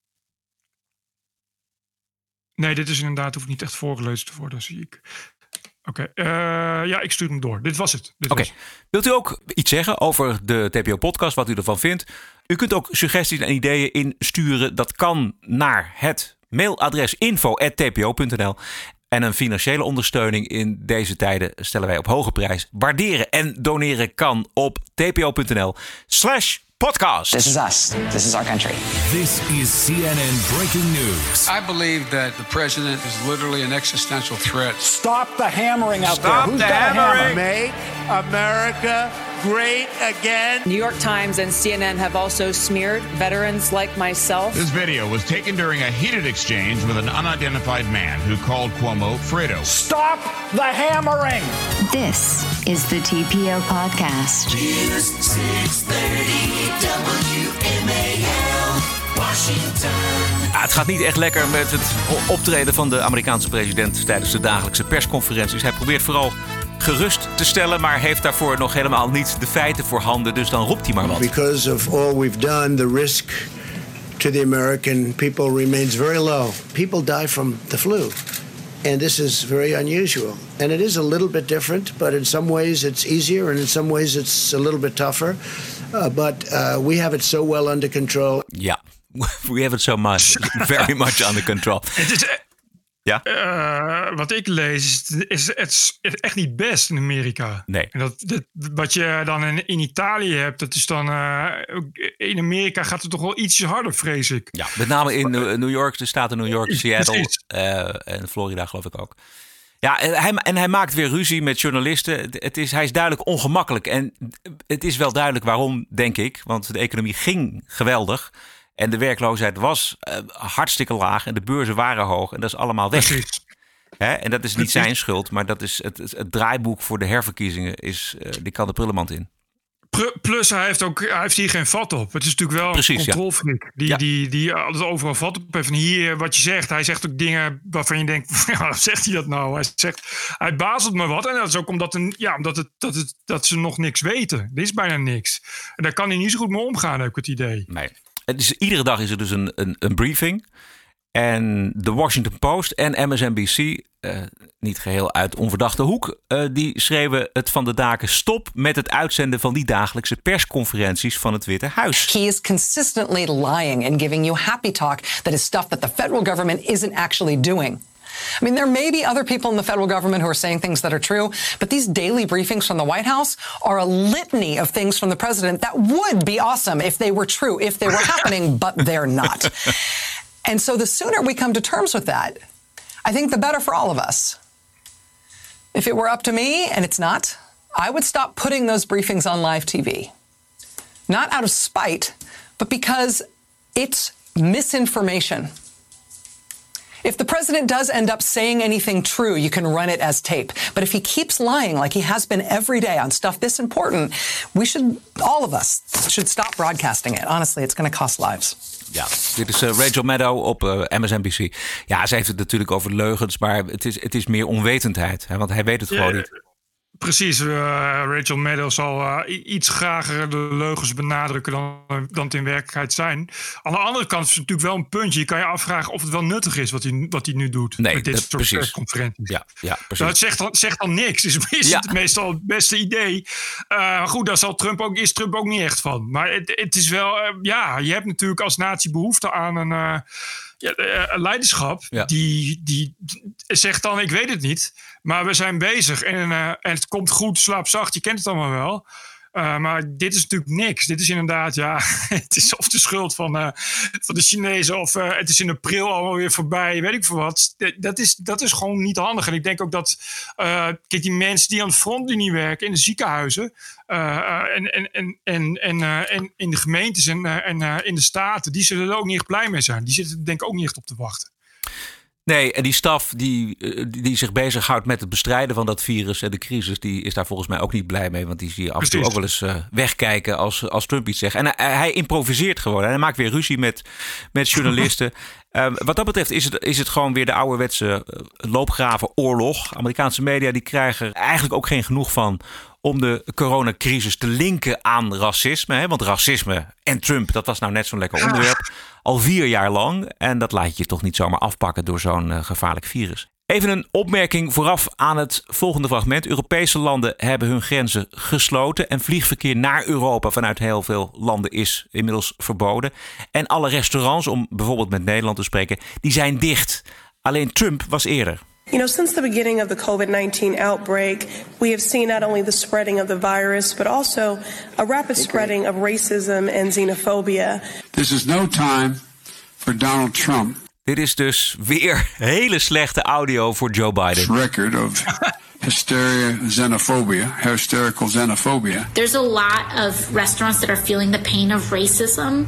Nee, dit is inderdaad. Hoeft niet echt voorgelezen te worden, zie ik. Oké, okay, ja, ik stuur hem door. Dit was het. Oké. Okay. Wilt u ook iets zeggen over de TPO-podcast, wat u ervan vindt? U kunt ook suggesties en ideeën insturen. Dat kan naar het mailadres info.tpo.nl. En een financiële ondersteuning in deze tijden stellen wij op hoge prijs. Waarderen en doneren kan op tpo.nl slash podcast. This is us. This is our country. This is CNN breaking news. I believe that the president is literally an existential threat. Stop the hammering out Stop there. Who's the got a hammer? hammering. Make America great again. New York Times and CNN have also smeared veterans like myself. This video was taken during a heated exchange with an unidentified man who called Cuomo Fredo. Stop the hammering. This is the TPO podcast. News 630 WMAL, Washington. Ja, het gaat niet echt lekker met het optreden van de Amerikaanse president tijdens de dagelijkse persconferenties. Hij probeert vooral gerust te stellen, maar heeft daarvoor nog helemaal niet de feiten voor handen. Dus dan roept hij maar wat. Because of all we've done, the risk to the American people remains very low. People die from the flu. And this is very unusual. And it is a little bit different, but in some ways it's easier and in some ways it's a little bit tougher. Uh, but uh, we have it so well under control. Ja, we have it so much, very much under control. Ja. Eh, wat ik lees, is, is het is echt niet best in Amerika. Nee. En dat, dat, wat je dan in, in Italië hebt, dat is dan. eh, in Amerika gaat het toch wel ietsje harder, vrees ik. Ja, met name in New York, de staten New York, Seattle eh, en Florida geloof ik ook. Ja, en hij, en hij maakt weer ruzie met journalisten. Het is, hij is duidelijk ongemakkelijk. En het is wel duidelijk waarom, denk ik. Want de economie ging geweldig. En de werkloosheid was eh, hartstikke laag. En de beurzen waren hoog. En dat is allemaal weg. Hè? En dat is niet zijn schuld. Maar dat is het, het, draaiboek voor de herverkiezingen. Is, eh, die kan de prullenmand in. Plus, hij heeft, ook, hij heeft hier geen vat op. Het is natuurlijk wel Precies, een ja. controlfreak. Die, die, die altijd overal vat op heeft. En hier, wat je zegt, hij zegt ook dingen waarvan je denkt: ja, zegt hij dat nou? Hij zegt, hij bazelt me wat. En dat is ook omdat, een, ja, omdat het, dat, het, dat ze nog niks weten. Er is bijna niks. En daar kan hij niet zo goed mee omgaan, heb ik het idee. Nee. Het is, iedere dag is er dus een, een, een briefing. En de Washington Post en MSNBC, eh, niet geheel uit onverdachte hoek, eh, die schreven het van de daken stop met het uitzenden van die dagelijkse persconferenties van het Witte Huis. He is consistently lying and giving you happy talk that is stuff that the federal government isn't actually doing. I mean, there may be other people in the federal government who are saying things that are true, but these daily briefings from the White House are a litany of things from the president that would be awesome if they were true, if they were happening, but they're not. And so the sooner we come to terms with that, I think the better for all of us. If it were up to me, and it's not, I would stop putting those briefings on live TV. Not out of spite, but because it's misinformation. If the president does end up saying anything true, you can run it as tape. But if he keeps lying like he has been every day on stuff this important, we should, all of us, should stop broadcasting it. Honestly, it's going to cost lives. Ja, dit is eh, Rachel Maddow op eh, MSNBC. Ja, ze heeft het natuurlijk over leugens, maar het is, het is meer onwetendheid. Hè, want hij weet het Ja, gewoon niet. Precies, eh, Rachel Maddow zal eh, iets grager de leugens benadrukken dan, dan het in werkelijkheid zijn. Aan de andere kant is het natuurlijk wel een puntje. Je kan je afvragen of het wel nuttig is wat hij, wat hij nu doet. Nee, met dit dat- soort precies. persconferenties. Ja, ja precies. Nou, het zegt dan, zegt dan niks. Is, is Ja. het meestal het beste idee. Eh, maar goed, daar zal Trump ook, is Trump ook niet echt van. Maar het, het is wel, eh, ja, je hebt natuurlijk als natie behoefte aan een, eh, ja, eh, leiderschap. Ja. Die, die zegt dan, ik weet het niet. Maar we zijn bezig en, eh, en het komt goed, slaap zacht. Je kent het allemaal wel. Eh, maar dit is natuurlijk niks. Dit is inderdaad, ja, het is of de schuld van, eh, van de Chinezen of het is in april allemaal weer voorbij, weet ik veel wat. Dat- is, dat is gewoon niet handig. En ik denk ook dat, kijk, die mensen die aan de frontlinie werken in de ziekenhuizen en, en, en, en, en, en in de gemeentes en, en in de staten, die zullen er ook niet echt blij mee zijn. Die zitten denk ik ook niet echt op te wachten. Nee, en die staf die, eh, die, die zich bezighoudt met het bestrijden van dat virus en de crisis, die is daar volgens mij ook niet blij mee. Want die zie je af en toe ook wel eens eh, wegkijken als, als Trump iets zegt. En hij, hij improviseert gewoon. En hij maakt weer ruzie met, met journalisten. Ehm, wat dat betreft is het, is het gewoon weer de ouderwetse eh, loopgravenoorlog. Amerikaanse media die krijgen er eigenlijk ook geen genoeg van om de coronacrisis te linken aan racisme. Hè? Want racisme en Trump, dat was nou net zo'n lekker onderwerp. Al vier jaar lang. En dat laat je toch niet zomaar afpakken door zo'n eh, gevaarlijk virus. Even een opmerking vooraf aan het volgende fragment. Europese landen hebben hun grenzen gesloten. En vliegverkeer naar Europa vanuit heel veel landen is inmiddels verboden. En alle restaurants, om bijvoorbeeld met Nederland te spreken, die zijn dicht. Alleen Trump was eerder. You know, since the beginning of the COVID 19 outbreak, we have seen not only the spreading of the virus, but also a rapid spreading of racism and xenophobia. This is no time for Donald Trump. Dit is dus weer hele slechte audio voor Joe Biden. Record of hysteria, xenophobia, hysterical xenophobia. There's a lot of restaurants that are feeling the pain of racism,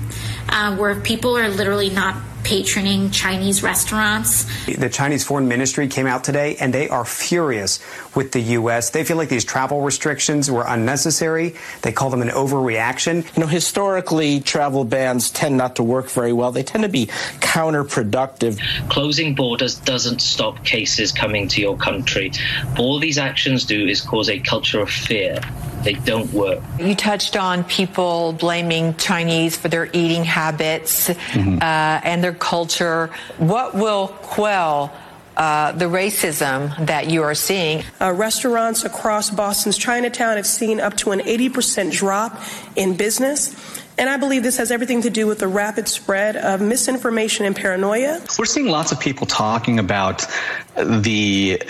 uh, where people are literally not patroning Chinese restaurants. The Chinese Foreign Ministry came out today and they are furious with the U.S. They feel like these travel restrictions were unnecessary. They call them an overreaction. You know, historically, travel bans tend not to work very well. They tend to be counterproductive. Closing borders doesn't stop cases coming to your country. All these actions do is cause a culture of fear. They don't work. You touched on people blaming Chinese for their eating habits uh, and their culture. What will quell uh, the racism that you are seeing? Uh, restaurants across Boston's Chinatown have seen up to an 80% drop in business. And I believe this has everything to do with the rapid spread of misinformation and paranoia. We're seeing lots of people talking about the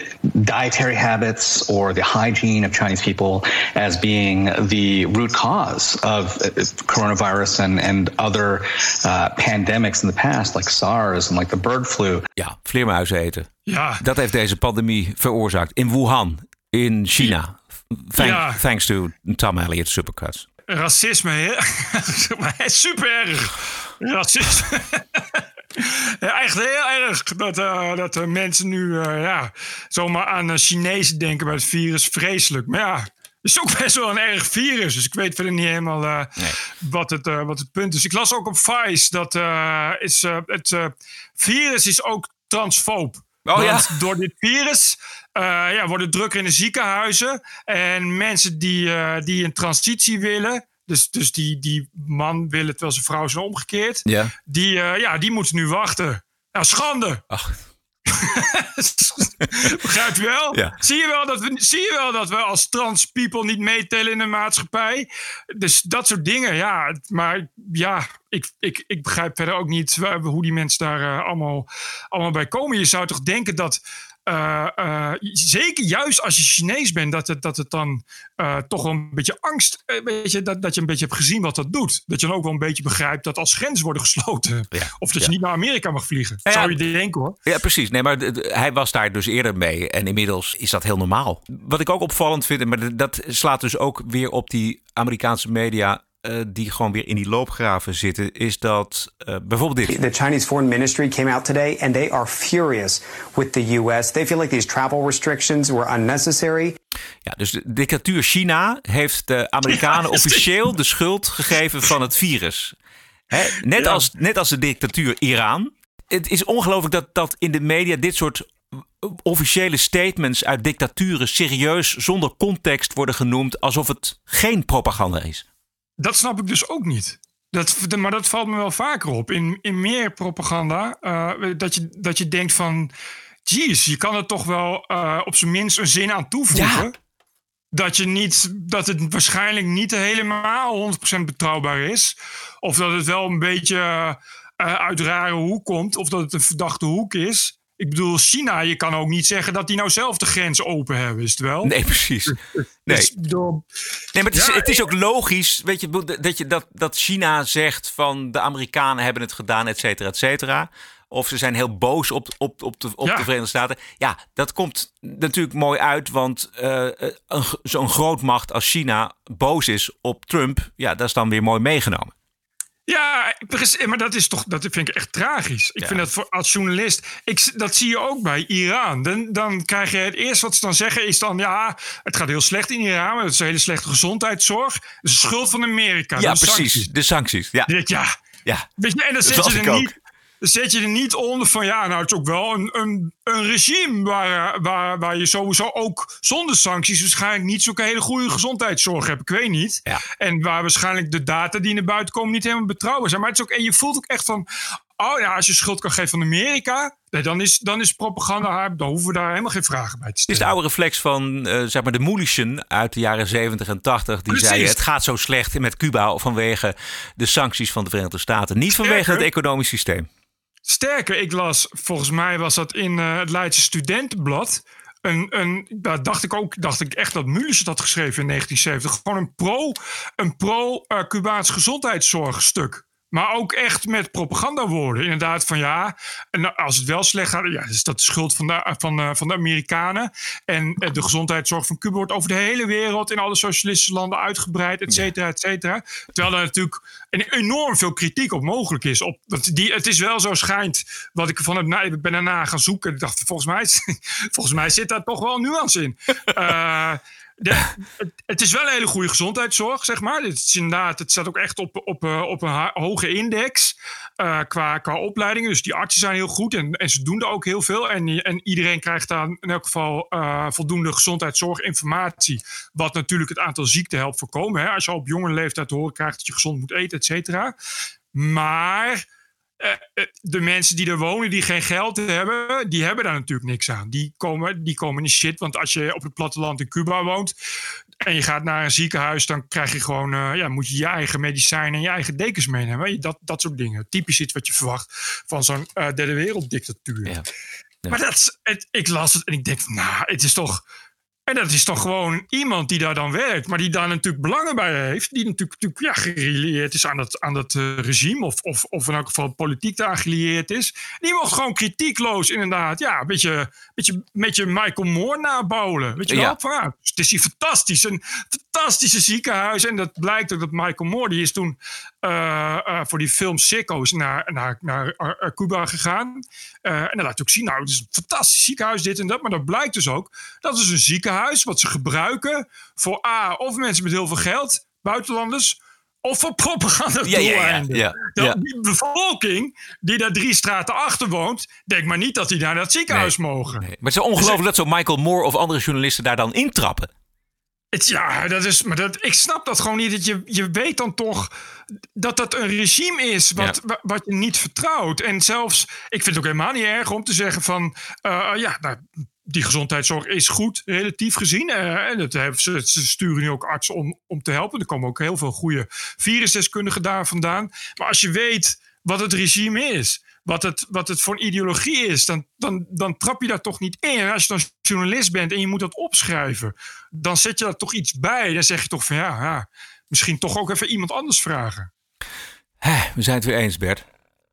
dietary habits or the hygiene of Chinese people as being the root cause of coronavirus and, and other uh, pandemics in the past, like SARS and like the bird flu. Ja, vleermuizen eten. Ja. Dat heeft deze pandemie veroorzaakt. In Wuhan, in China. Thank- Ja. Thanks to Tom Elliott Supercuts. Racisme, hè? Super erg. Racisme. Ja, echt heel erg dat, eh, dat de mensen nu eh, ja, zomaar aan uh, Chinezen denken bij het virus. Vreselijk. Maar ja, het is ook best wel een erg virus. Dus ik weet verder niet helemaal eh, wat, het, eh, wat het punt is. Ik las ook op Vice dat eh, is, eh, het eh, virus is ook transfoob. Oh, ja? Want door dit virus eh, ja, worden drukker in de ziekenhuizen. En mensen die, eh, die een transitie willen. Dus, dus die, die man wil het terwijl zijn vrouw zijn omgekeerd. Ja. Die, eh, ja, die moeten nu wachten. Nou, schande. Ach. Begrijp je wel? Ja. Zie, je wel dat we, zie je wel dat we als trans people niet meetellen in de maatschappij? Dus dat soort dingen, ja. het- Maar ja, ik, ik, ik begrijp verder ook niet waar- hoe die mensen daar eh, allemaal, allemaal bij komen. Je zou toch denken dat... eh, eh, zeker juist als je Chinees bent, dat het, dat het dan toch wel een beetje angst, dat, dat je een beetje hebt gezien wat dat doet. Dat je dan ook wel een beetje begrijpt dat als grenzen worden gesloten, of dat je niet naar Amerika mag vliegen. Ja, Zou je denken hoor. Ja, precies. Nee, maar hij was daar dus eerder mee. En inmiddels is dat heel normaal. Wat ik ook opvallend vind, maar dat slaat dus ook weer op die Amerikaanse media. Eh, die gewoon weer in die loopgraven zitten, is dat eh, bijvoorbeeld dit. The Chinese Foreign Ministry came out today and they are furious with the U.S. They feel like these travel restrictions were unnecessary. Ja, dus de dictatuur China heeft de Amerikanen officieel de schuld gegeven van het virus. Hè? Net, als, net als de dictatuur Iran. Het is ongelooflijk dat, dat in de media dit soort officiële statements uit dictaturen serieus zonder context worden genoemd alsof het geen propaganda is. Dat snap ik dus ook niet. Dat, maar dat valt me wel vaker op. In, in meer propaganda. eh, dat, je, dat je denkt van. Jeez, je kan er toch wel eh, op zijn minst een zin aan toevoegen. Dat, je niet, dat het waarschijnlijk niet helemaal 100% betrouwbaar is. Of dat het wel een beetje eh, uit rare hoek komt. Of dat het een verdachte hoek is. Ik bedoel, China, je kan ook niet zeggen dat die nou zelf de grens open hebben, is het wel? Nee, precies. Nee. Dus Nee, maar het is, Ja, het is ook logisch weet je, dat, je, dat, dat China zegt van de Amerikanen hebben het gedaan, et cetera, et cetera. Of ze zijn heel boos op, op, op, de, op Ja. de Verenigde Staten. Ja, dat komt natuurlijk mooi uit, want g- zo'n grootmacht als China boos is op Trump. Ja, dat is dan weer mooi meegenomen. Ja, maar dat is toch, dat vind ik echt tragisch. Ik vind dat voor, als journalist, ik, dat zie je ook bij Iran. Dan, dan krijg je het eerste wat ze dan zeggen is dan, ja, het gaat heel slecht in Iran, het is een hele slechte gezondheidszorg. Het is de schuld van Amerika. ja, precies. sancties. De sancties. Ja. Ja, ja. Weet je, en dan was je, er niet, zet je er niet onder van ja, nou het is ook wel een, een, een regime waar, waar, waar je sowieso ook zonder sancties waarschijnlijk niet zo'n hele goede gezondheidszorg hebt. Ik weet niet. En waar waarschijnlijk de data die naar buiten komen niet helemaal betrouwbaar zijn. Maar het is ook, en je voelt ook echt van, oh ja, als je schuld kan geven van Amerika, nee, dan, is, dan is propaganda, dan hoeven we daar helemaal geen vragen bij te Het is stellen. de oude reflex van eh, zeg maar de Mulischen uit de jaren 70 en 80. Die Precies. zeiden het gaat zo slecht met Cuba vanwege de sancties van de Verenigde Staten. Niet vanwege het economisch systeem. Sterker, ik las, volgens mij was dat in eh, het Leidse Studentenblad. Een, een, daar dacht ik ook, dacht ik echt dat Mulisch het had geschreven in 1970. Gewoon een pro, een pro-Cubaans gezondheidszorgstuk. Maar ook echt met propagandawoorden. Inderdaad, van ja, en als het wel slecht gaat, ja, is dat de schuld van de, van, eh, van de Amerikanen. En eh, de gezondheidszorg van Cuba wordt over de hele wereld in alle socialistische landen uitgebreid, et cetera, et cetera. Terwijl er natuurlijk een enorm veel kritiek op mogelijk is. Op, dat die, het is wel zo schijnt, wat ik van na- ik ben daarna gaan zoeken. Ik dacht, volgens mij, volgens mij zit daar toch wel nuance in. Eh, het, is wel een hele goede gezondheidszorg, zeg maar. Het, is inderdaad, het staat ook echt op, op, eh, op een hoge index eh, qua, qua opleidingen. Dus die artsen zijn heel goed en, en ze doen er ook heel veel. En, en iedereen krijgt daar in elk geval eh, voldoende gezondheidszorginformatie. Wat natuurlijk het aantal ziekten helpt voorkomen. Hè? Als je al op jonge leeftijd te horen krijgt dat je gezond moet eten, et cetera. Maar de mensen die er wonen, die geen geld hebben, die hebben daar natuurlijk niks aan. Die komen, die komen in de shit. Want als je op het platteland in Cuba woont en je gaat naar een ziekenhuis, dan krijg je gewoon, eh, ja, moet je je eigen medicijnen en je eigen dekens meenemen. Dat, dat soort dingen. Typisch iets wat je verwacht van zo'n uh, derde werelddictatuur. Ja. Maar dat, het, ik las het en ik denk, nou, het is toch en dat is toch gewoon iemand die daar dan werkt, maar die daar natuurlijk belangen bij heeft. Die natuurlijk, natuurlijk ja, gerelieerd is aan dat, aan dat uh, regime, of, of, of in elk geval politiek daar gerelieerd is. Die mocht gewoon kritiekloos, inderdaad, ja, een beetje, beetje, beetje Michael Moore nabouwen. Weet je wel? Ja. Ja, het is hier fantastisch. Een fantastische ziekenhuis. En dat blijkt ook dat Michael Moore, die is toen voor die film Sicko's naar, naar, naar Cuba gegaan. en dan laat ook zien, nou, het is een fantastisch ziekenhuis, dit en dat. Maar dat blijkt dus ook, dat is een ziekenhuis huis wat ze gebruiken voor A, of mensen met heel veel geld, buitenlanders, of voor propaganda ja, ja, ja, ja, Die bevolking die daar drie straten achter woont, denkt maar niet dat die naar dat ziekenhuis mogen. Nee. Maar het is ongelooflijk dat zo Michael Moore of andere journalisten daar dan intrappen. Het, ja, dat is, maar dat, ik snap dat gewoon niet. Dat je, je weet dan toch dat dat een regime is wat, wat je niet vertrouwt. En zelfs, ik vind het ook helemaal niet erg om te zeggen van... Uh, ja, nou, die gezondheidszorg is goed, relatief gezien. Uh, en dat ze, ze, sturen nu ook artsen om, om te helpen. Er komen ook heel veel goede virusdeskundigen daar vandaan. Maar als je weet wat het regime is, wat het, wat het voor een ideologie is, dan, dan, dan trap je daar toch niet in. En als je dan journalist bent en je moet dat opschrijven, dan zet je daar toch iets bij. Dan zeg je toch van ja, ja misschien toch ook even iemand anders vragen. We zijn het weer eens, Bert.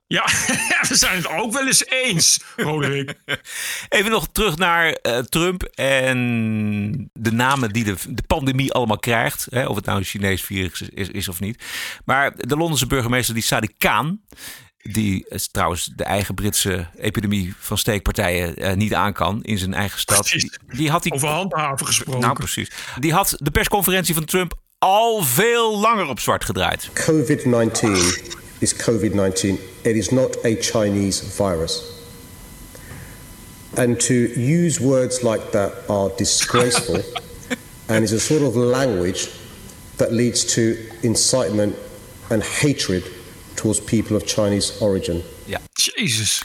Ja, we zijn het ook wel eens eens, Roderick. Even nog terug naar uh, Trump en de namen die de, de pandemie allemaal krijgt. Hè, of het nou een Chinees virus is, is, of niet. Maar de Londense burgemeester, die Sadiq Khan... Die is trouwens de eigen Britse epidemie van steekpartijen uh, niet aan kan in zijn eigen stad. Die, die, had die, Over handhaven gesproken. Nou, precies. Die had de persconferentie van Trump al veel langer op zwart gedraaid. COVID-19 is COVID 19. It is not a Chinese virus. And to use words like that are disgraceful and is a sort of language that leads to incitement and hatred towards people of Chinese origin. Ja. Jezus.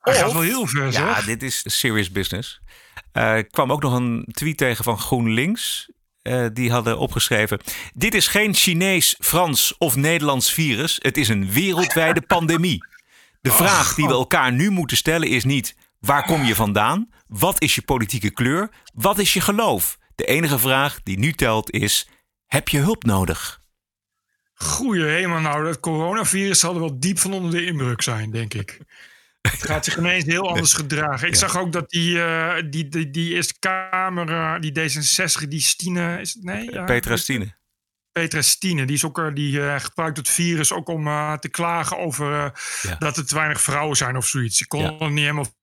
Hij gaat wel heel ver, Ja, dit is serious business. Uh, ik kwam ook nog een tweet tegen van GroenLinks. Uh, die hadden opgeschreven: Dit is geen Chinees, Frans of Nederlands virus. Het is een wereldwijde pandemie. De vraag die we elkaar nu moeten stellen is niet: waar kom je vandaan? Wat is je politieke kleur? Wat is je geloof? De enige vraag die nu telt is: heb je hulp nodig? Goeie hemel, nou, dat coronavirus zal er wel diep van onder de indruk zijn, denk ik. Het gaat zich ineens heel anders gedragen. Ik zag ook dat die, uh, die, die, die Eerste Kamer, uh, die D66, die Stine... Is het, nee? Ja, Petra Stine. Petra Stine, die, is ook, die uh, gebruikt het virus ook om te klagen over ja. dat er te weinig vrouwen zijn of zoiets. Ik kon het niet helemaal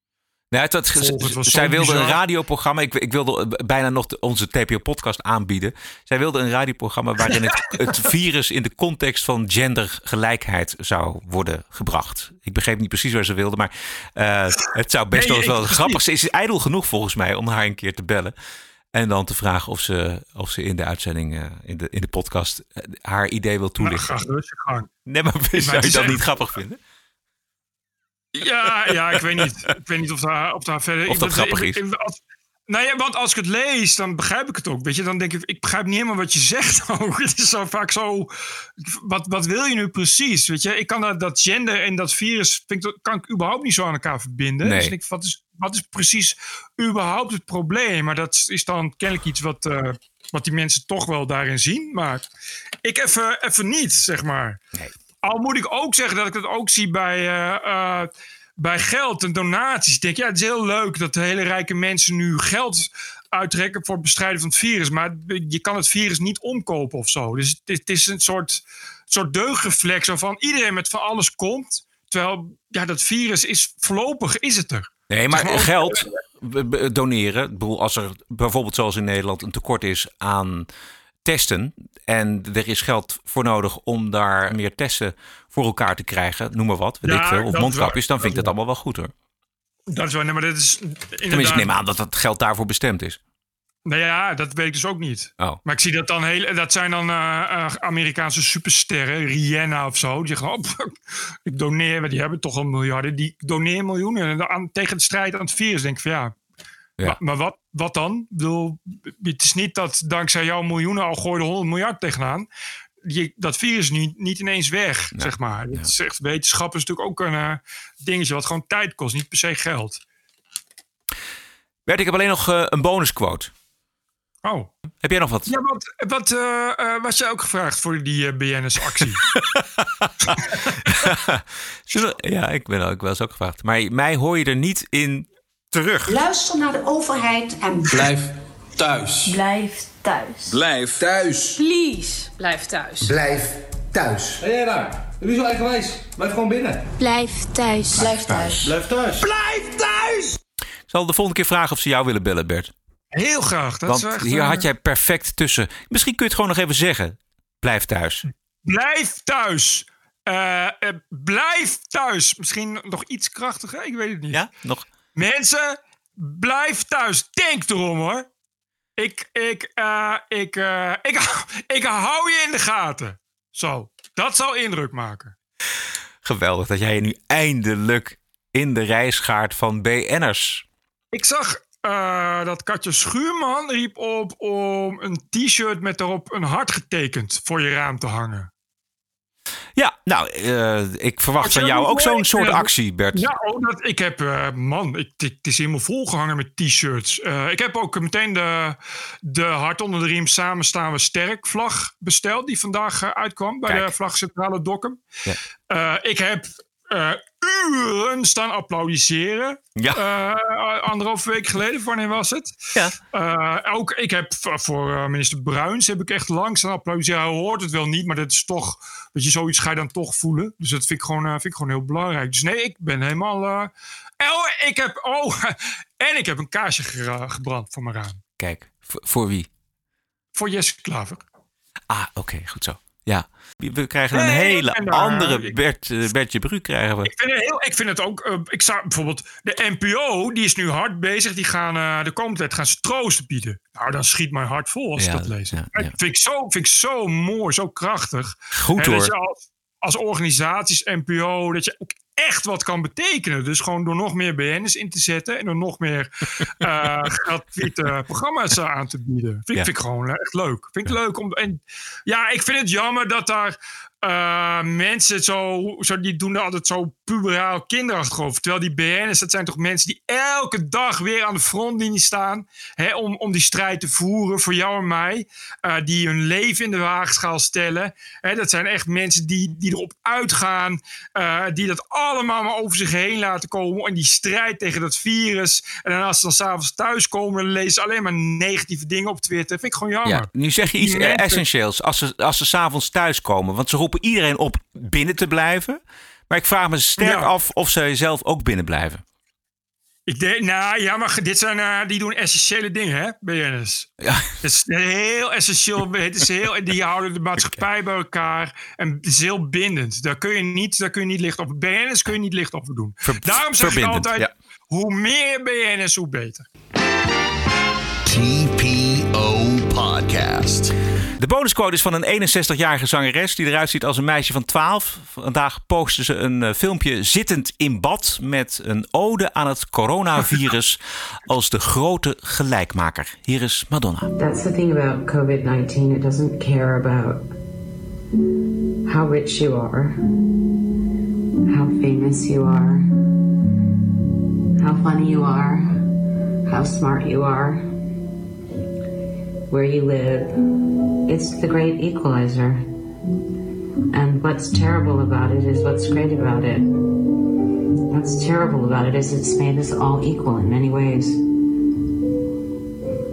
Nee, het, het, het zij wilde een radioprogramma. Ik, ik, wilde bijna nog de, onze TPO-podcast aanbieden. Zij wilde een radioprogramma waarin het, het, virus in de context van gendergelijkheid zou worden gebracht. Ik begreep niet precies waar ze wilde, maar uh, het zou best nee, wel grappig zijn. Ze is ijdel genoeg volgens mij om haar een keer te bellen. En dan te vragen of ze, of ze in de uitzending, uh, in, de, in de podcast, uh, haar idee wil toelichten. Graag gang. Nee, maar zou je dat niet grappig vinden? Ja, ja, ik weet niet. Ik weet niet of daar, of daar verder... Of dat grappig is. Als, nou ja, want als ik het lees, dan begrijp ik het ook. Weet je, dan denk ik, ik begrijp niet helemaal wat je zegt ook. Het is zo vaak zo, wat, wat wil je nu precies? Weet je, ik kan dat, dat gender en dat virus, vind ik, kan ik überhaupt niet zo aan elkaar verbinden. Nee. Dus ik, wat, is, wat is precies überhaupt het probleem? Maar dat is dan kennelijk iets wat, uh, wat die mensen toch wel daarin zien. Maar ik even, even niet, zeg maar. Nee. Al moet ik ook zeggen dat ik het ook zie bij, uh, uh, bij geld en donaties. Ik denk, ja, het is heel leuk dat de hele rijke mensen nu geld uittrekken voor het bestrijden van het virus. Maar je kan het virus niet omkopen of zo. Dus het, is een soort, soort deugdreflex waarvan iedereen met van alles komt. Terwijl ja, dat virus is voorlopig is het er. Nee, maar geld doneren. Ik bedoel, als er bijvoorbeeld zoals in Nederland een tekort is aan testen. En er is geld voor nodig om daar meer testen voor elkaar te krijgen. Noem maar wat, weet ja, ik veel. Of mondkapjes, dan vind ik dat allemaal wel goed hoor. Dat is wel, nee, maar dat is inderdaad... Tenminste, ik neem aan dat dat geld daarvoor bestemd is. Nou ja, dat weet ik dus ook niet. Oh. Maar ik zie dat dan heel. Dat zijn dan uh, uh, Amerikaanse supersterren, Rihanna of zo. Die zeggen: oh, ik doneer, die hebben toch een miljarden. Die doneer miljoenen aan, tegen de strijd aan het virus. Denk ik van ja. ja. Maar, maar, wat, wat dan? Bedoel, het is niet dat dankzij jouw miljoenen al gooide 100 miljard tegenaan. Je, dat virus is niet, niet ineens weg, zeg maar. Het is echt, wetenschap is natuurlijk ook een eh, dingetje wat gewoon tijd kost, niet per se geld. Bert, ik heb alleen nog eh, een bonusquote. Oh. Heb jij nog wat? Ja, wat, wat eh, was jij ook gevraagd voor die BNS-actie? Ja, ik ben ook wel eens ook gevraagd. Maar mij hoor je er niet in terug. Luister naar de overheid en Blijf thuis. Blijf thuis. Blijf thuis. Please, blijf thuis. Blijf thuis. En jij daar? Doe zo eigenwijs. Blijf gewoon binnen. Blijf thuis. Blijf thuis. Blijf thuis. Blijf thuis! Ik zal de volgende keer vragen of ze jou willen bellen, Bert. Heel graag. Dat Want is echt, hier had jij perfect tussen. Misschien kun je het gewoon nog even zeggen. Blijf thuis. Blijf thuis. Eh, eh, blijf thuis. Misschien nog iets krachtiger, ik weet het niet. Ja, nog. Mensen, blijf thuis. Denk erom hoor. Ik, ik, eh, ik, eh, ik, ik hou je in de gaten. Zo, dat zal indruk maken. Geweldig dat jij je nu eindelijk in de rij schaart van BN'ers. Ik zag eh, dat Katja Schuurman riep op om een t-shirt met daarop een hart getekend voor je raam te hangen. Ja, nou, eh, ik verwacht van jou ook zo'n soort actie, Bert. Ja, oh, dat, ik heb, eh, man, ik, het is helemaal volgehangen met t-shirts. Eh, ik heb ook meteen de, de hart onder de riem samen staan we sterk vlag besteld, die vandaag uitkwam bij de vlagcentrale Dokkum. Ja. Ik heb uren staan applaudisseren. Ja. Eh, anderhalve week geleden, wanneer was het? Ja. Eh, ook ik heb voor- eh, minister Bruins heb ik echt lang staan applaudisseren. Hij hoort het wel niet, maar dat is toch, weet je, zoiets ga je dan toch voelen. Dus dat vind ik gewoon, eh, vind ik gewoon heel belangrijk. Dus nee, ik ben helemaal. oh, ik heb, oh, en ik heb een kaarsje ge- gebrand voor mijn raam. Kijk, voor, voor wie? Voor Jesse Klaver. Ah, oké, goed zo. Ja, we krijgen een Nee, hele daar- andere Bert, eh, Bertje Bru krijgen we. Ik vind het, heel, ik vind het ook. eh, ik zou bijvoorbeeld. De NPO, die is nu hard bezig. Die gaan eh, de komende tijd gaan ze troosten bieden. Nou, dan schiet mijn hart vol als Ja, ik dat lees. ja, Dat vind, ik zo, vind ik zo mooi, zo krachtig. Goed, Hè, dat hoor. je als, als organisaties, NPO, dat je ook echt wat kan betekenen. Dus gewoon door nog meer BN'ers in te zetten. En door nog meer eh gratuite programma's aan te bieden. Vind, Ja. vind ik gewoon echt leuk. Vind ik leuk om. En ja, ik vind het jammer dat daar eh, mensen zo, zo. Die doen er altijd zo puberaal kinderachtig over. Terwijl die BN'ers, dat zijn toch mensen die elke dag weer aan de frontlinie staan. Hè, om, om die strijd te voeren voor jou en mij. eh, die hun leven in de waagschaal stellen. Hè, dat zijn echt mensen die, die erop uitgaan. eh, die dat allemaal maar over zich heen laten komen. En die strijd tegen dat virus. En dan als ze dan s'avonds thuiskomen, dan lezen ze alleen maar negatieve dingen op Twitter. Vind ik gewoon jammer. Ja, nu zeg je iets mensen- essentieels. Als ze, als ze s'avonds thuiskomen. Want ze roepen iedereen op binnen te blijven. Maar ik vraag me sterk Ja. af of ze zelf ook binnen blijven. Ik denk, nou ja, maar dit zijn, eh, die doen essentiële dingen, hè, BN'ers. Ja. Het is heel essentieel. Het is heel, die houden de maatschappij bij elkaar. En het is heel bindend. Daar kun je niet, daar kun je niet licht over. BN'ers kun je niet licht over doen. Daarom zeg ik altijd, ja. hoe meer BN'ers, hoe beter. TPO Podcast. De bonusquote is van een 61-jarige zangeres die eruit ziet als een meisje van 12. Vandaag postte ze een eh, filmpje zittend in bad met een ode aan het coronavirus als de grote gelijkmaker. Hier is Madonna. That's the thing about COVID 19. It doesn't care about how rich you are, how famous you are, how funny you are, how smart you are, where you live. It's the great equalizer. And what's terrible about it is what's great about it. What's terrible about it is it's made us all equal in many ways.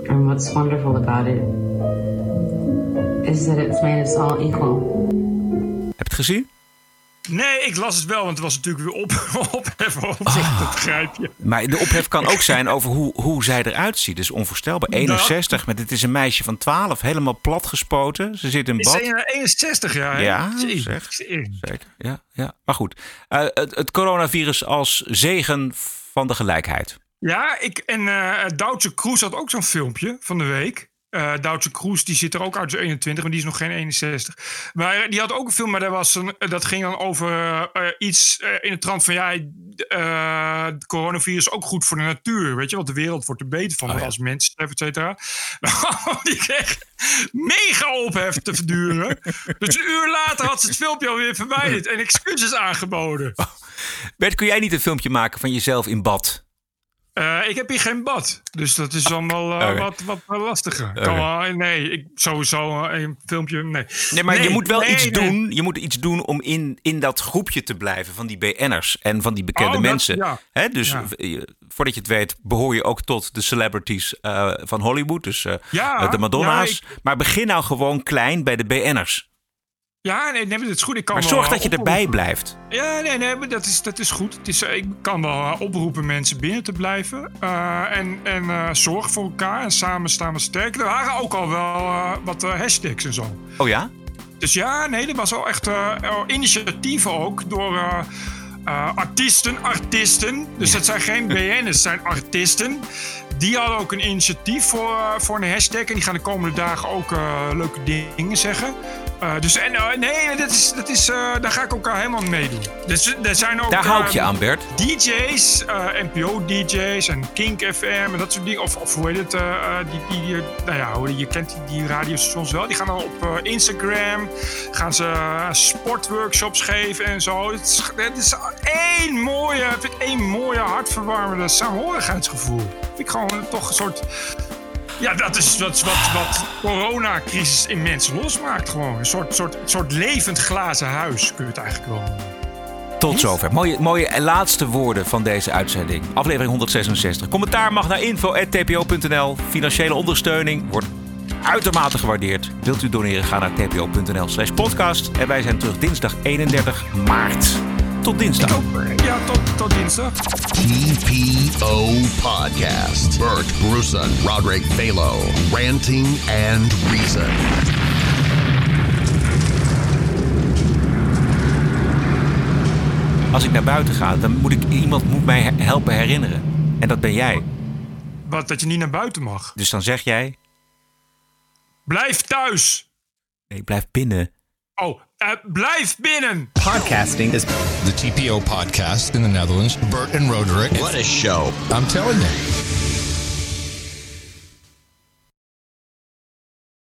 And what's wonderful about it is that it's made us all equal. Heb je gezien? Nee, ik las het wel, want het was natuurlijk weer op, opheffen over dat begrijp je. Maar de ophef kan ook zijn over hoe, hoe zij eruit ziet. Dus onvoorstelbaar. Nou. 61, maar dit is een meisje van 12, helemaal platgespoten. Ze zit in Is bad. ze 61 jaar? Ja, zeg. Zeker, ja, ja. Maar goed, Eh, het, het coronavirus als zegen van de gelijkheid. Ja, ik, en eh Duitse Kroes had ook zo'n filmpje van de week. Eh Duitse Kroes, die zit er ook uit, is 21, maar die is nog geen 61. Maar die had ook een film, maar dat, was een, dat ging dan over eh, iets eh, in de trant van... ja, het coronavirus is ook goed voor de natuur, weet je? Want de wereld wordt er beter van Oh ja. als mensen, et cetera. die kreeg mega ophef te verduren. dus een uur later had ze het filmpje alweer verwijderd... en excuses aangeboden. Bert, kun jij niet een filmpje maken van jezelf in bad? Eh, ik heb hier geen bad, dus dat is allemaal eh, Oké. wat, wat eh, lastiger. Oké. Kan wel- nee, ik, sowieso eh, een filmpje, nee. Nee, maar je moet wel nee, iets nee. doen. Je moet iets doen om in, in dat groepje te blijven van die BN'ers en van die bekende Oh, dat- mensen. ja. Hè, dus Ja. eh, voordat je het weet, behoor je ook tot de celebrities eh, van Hollywood. Dus eh, Ja, eh, de Madonna's. Maar begin nou gewoon klein bij de BN'ers. Ja, nee, nee, maar dat is goed. Ik kan Maar zorg eh, dat je oproepen. erbij blijft. Ja, nee, nee, maar dat is, dat is goed. Het is, eh, ik kan wel eh, oproepen mensen binnen te blijven. en en zorg voor elkaar. En samen staan we sterk. Er waren ook al wel wat hashtags en zo. Oh ja? Dus ja, nee, er was al echt initiatieven ook door artiesten, artiesten. Dus dat zijn geen BN'ers, het zijn artiesten. Die hadden ook een initiatief voor, voor een hashtag. En die gaan de komende dagen ook leuke dingen zeggen. Eh, dus en, eh, nee, dat is, dat is, eh, daar ga ik ook al helemaal mee meedoen. Dus er zijn ook, Daar hou ik je aan, Bert. DJ's, NPO-DJ's en Kink FM en dat soort dingen. Of, of hoe heet het? die, die, nou ja, je kent die, die radiostations wel. Die gaan dan op Instagram. Gaan ze sportworkshops geven en zo. Het is, het is één mooie, vind ik één mooie, hartverwarmende saamhorigheidsgevoel. Vind ik gewoon toch een soort... Ja, dat is wat, wat, wat coronacrisis in mensen losmaakt gewoon. Een soort, soort, soort levend glazen huis kun je het eigenlijk wel noemen. Tot zover. Mooie, mooie laatste woorden van deze uitzending. Aflevering 166. Commentaar mag naar info.tpo.nl. Financiële ondersteuning wordt uitermate gewaardeerd. Wilt u doneren, ga naar tpo.nl slash podcast. En wij zijn terug dinsdag 31 maart. Tot dinsdag. Ja, tot, tot dinsdag. TPO Podcast. Bert Bruson, Roderick Balo, Ranting and Reason. Als ik naar buiten ga, dan moet ik iemand moet mij he- helpen herinneren. En dat ben jij. Wat, dat je niet naar buiten mag. Dus dan zeg jij, Blijf thuis. nee, blijf binnen. Oh, eh, blijf binnen. Podcasting is the TPO podcast in the Netherlands. Bert and Roderick. What a show. I'm telling you.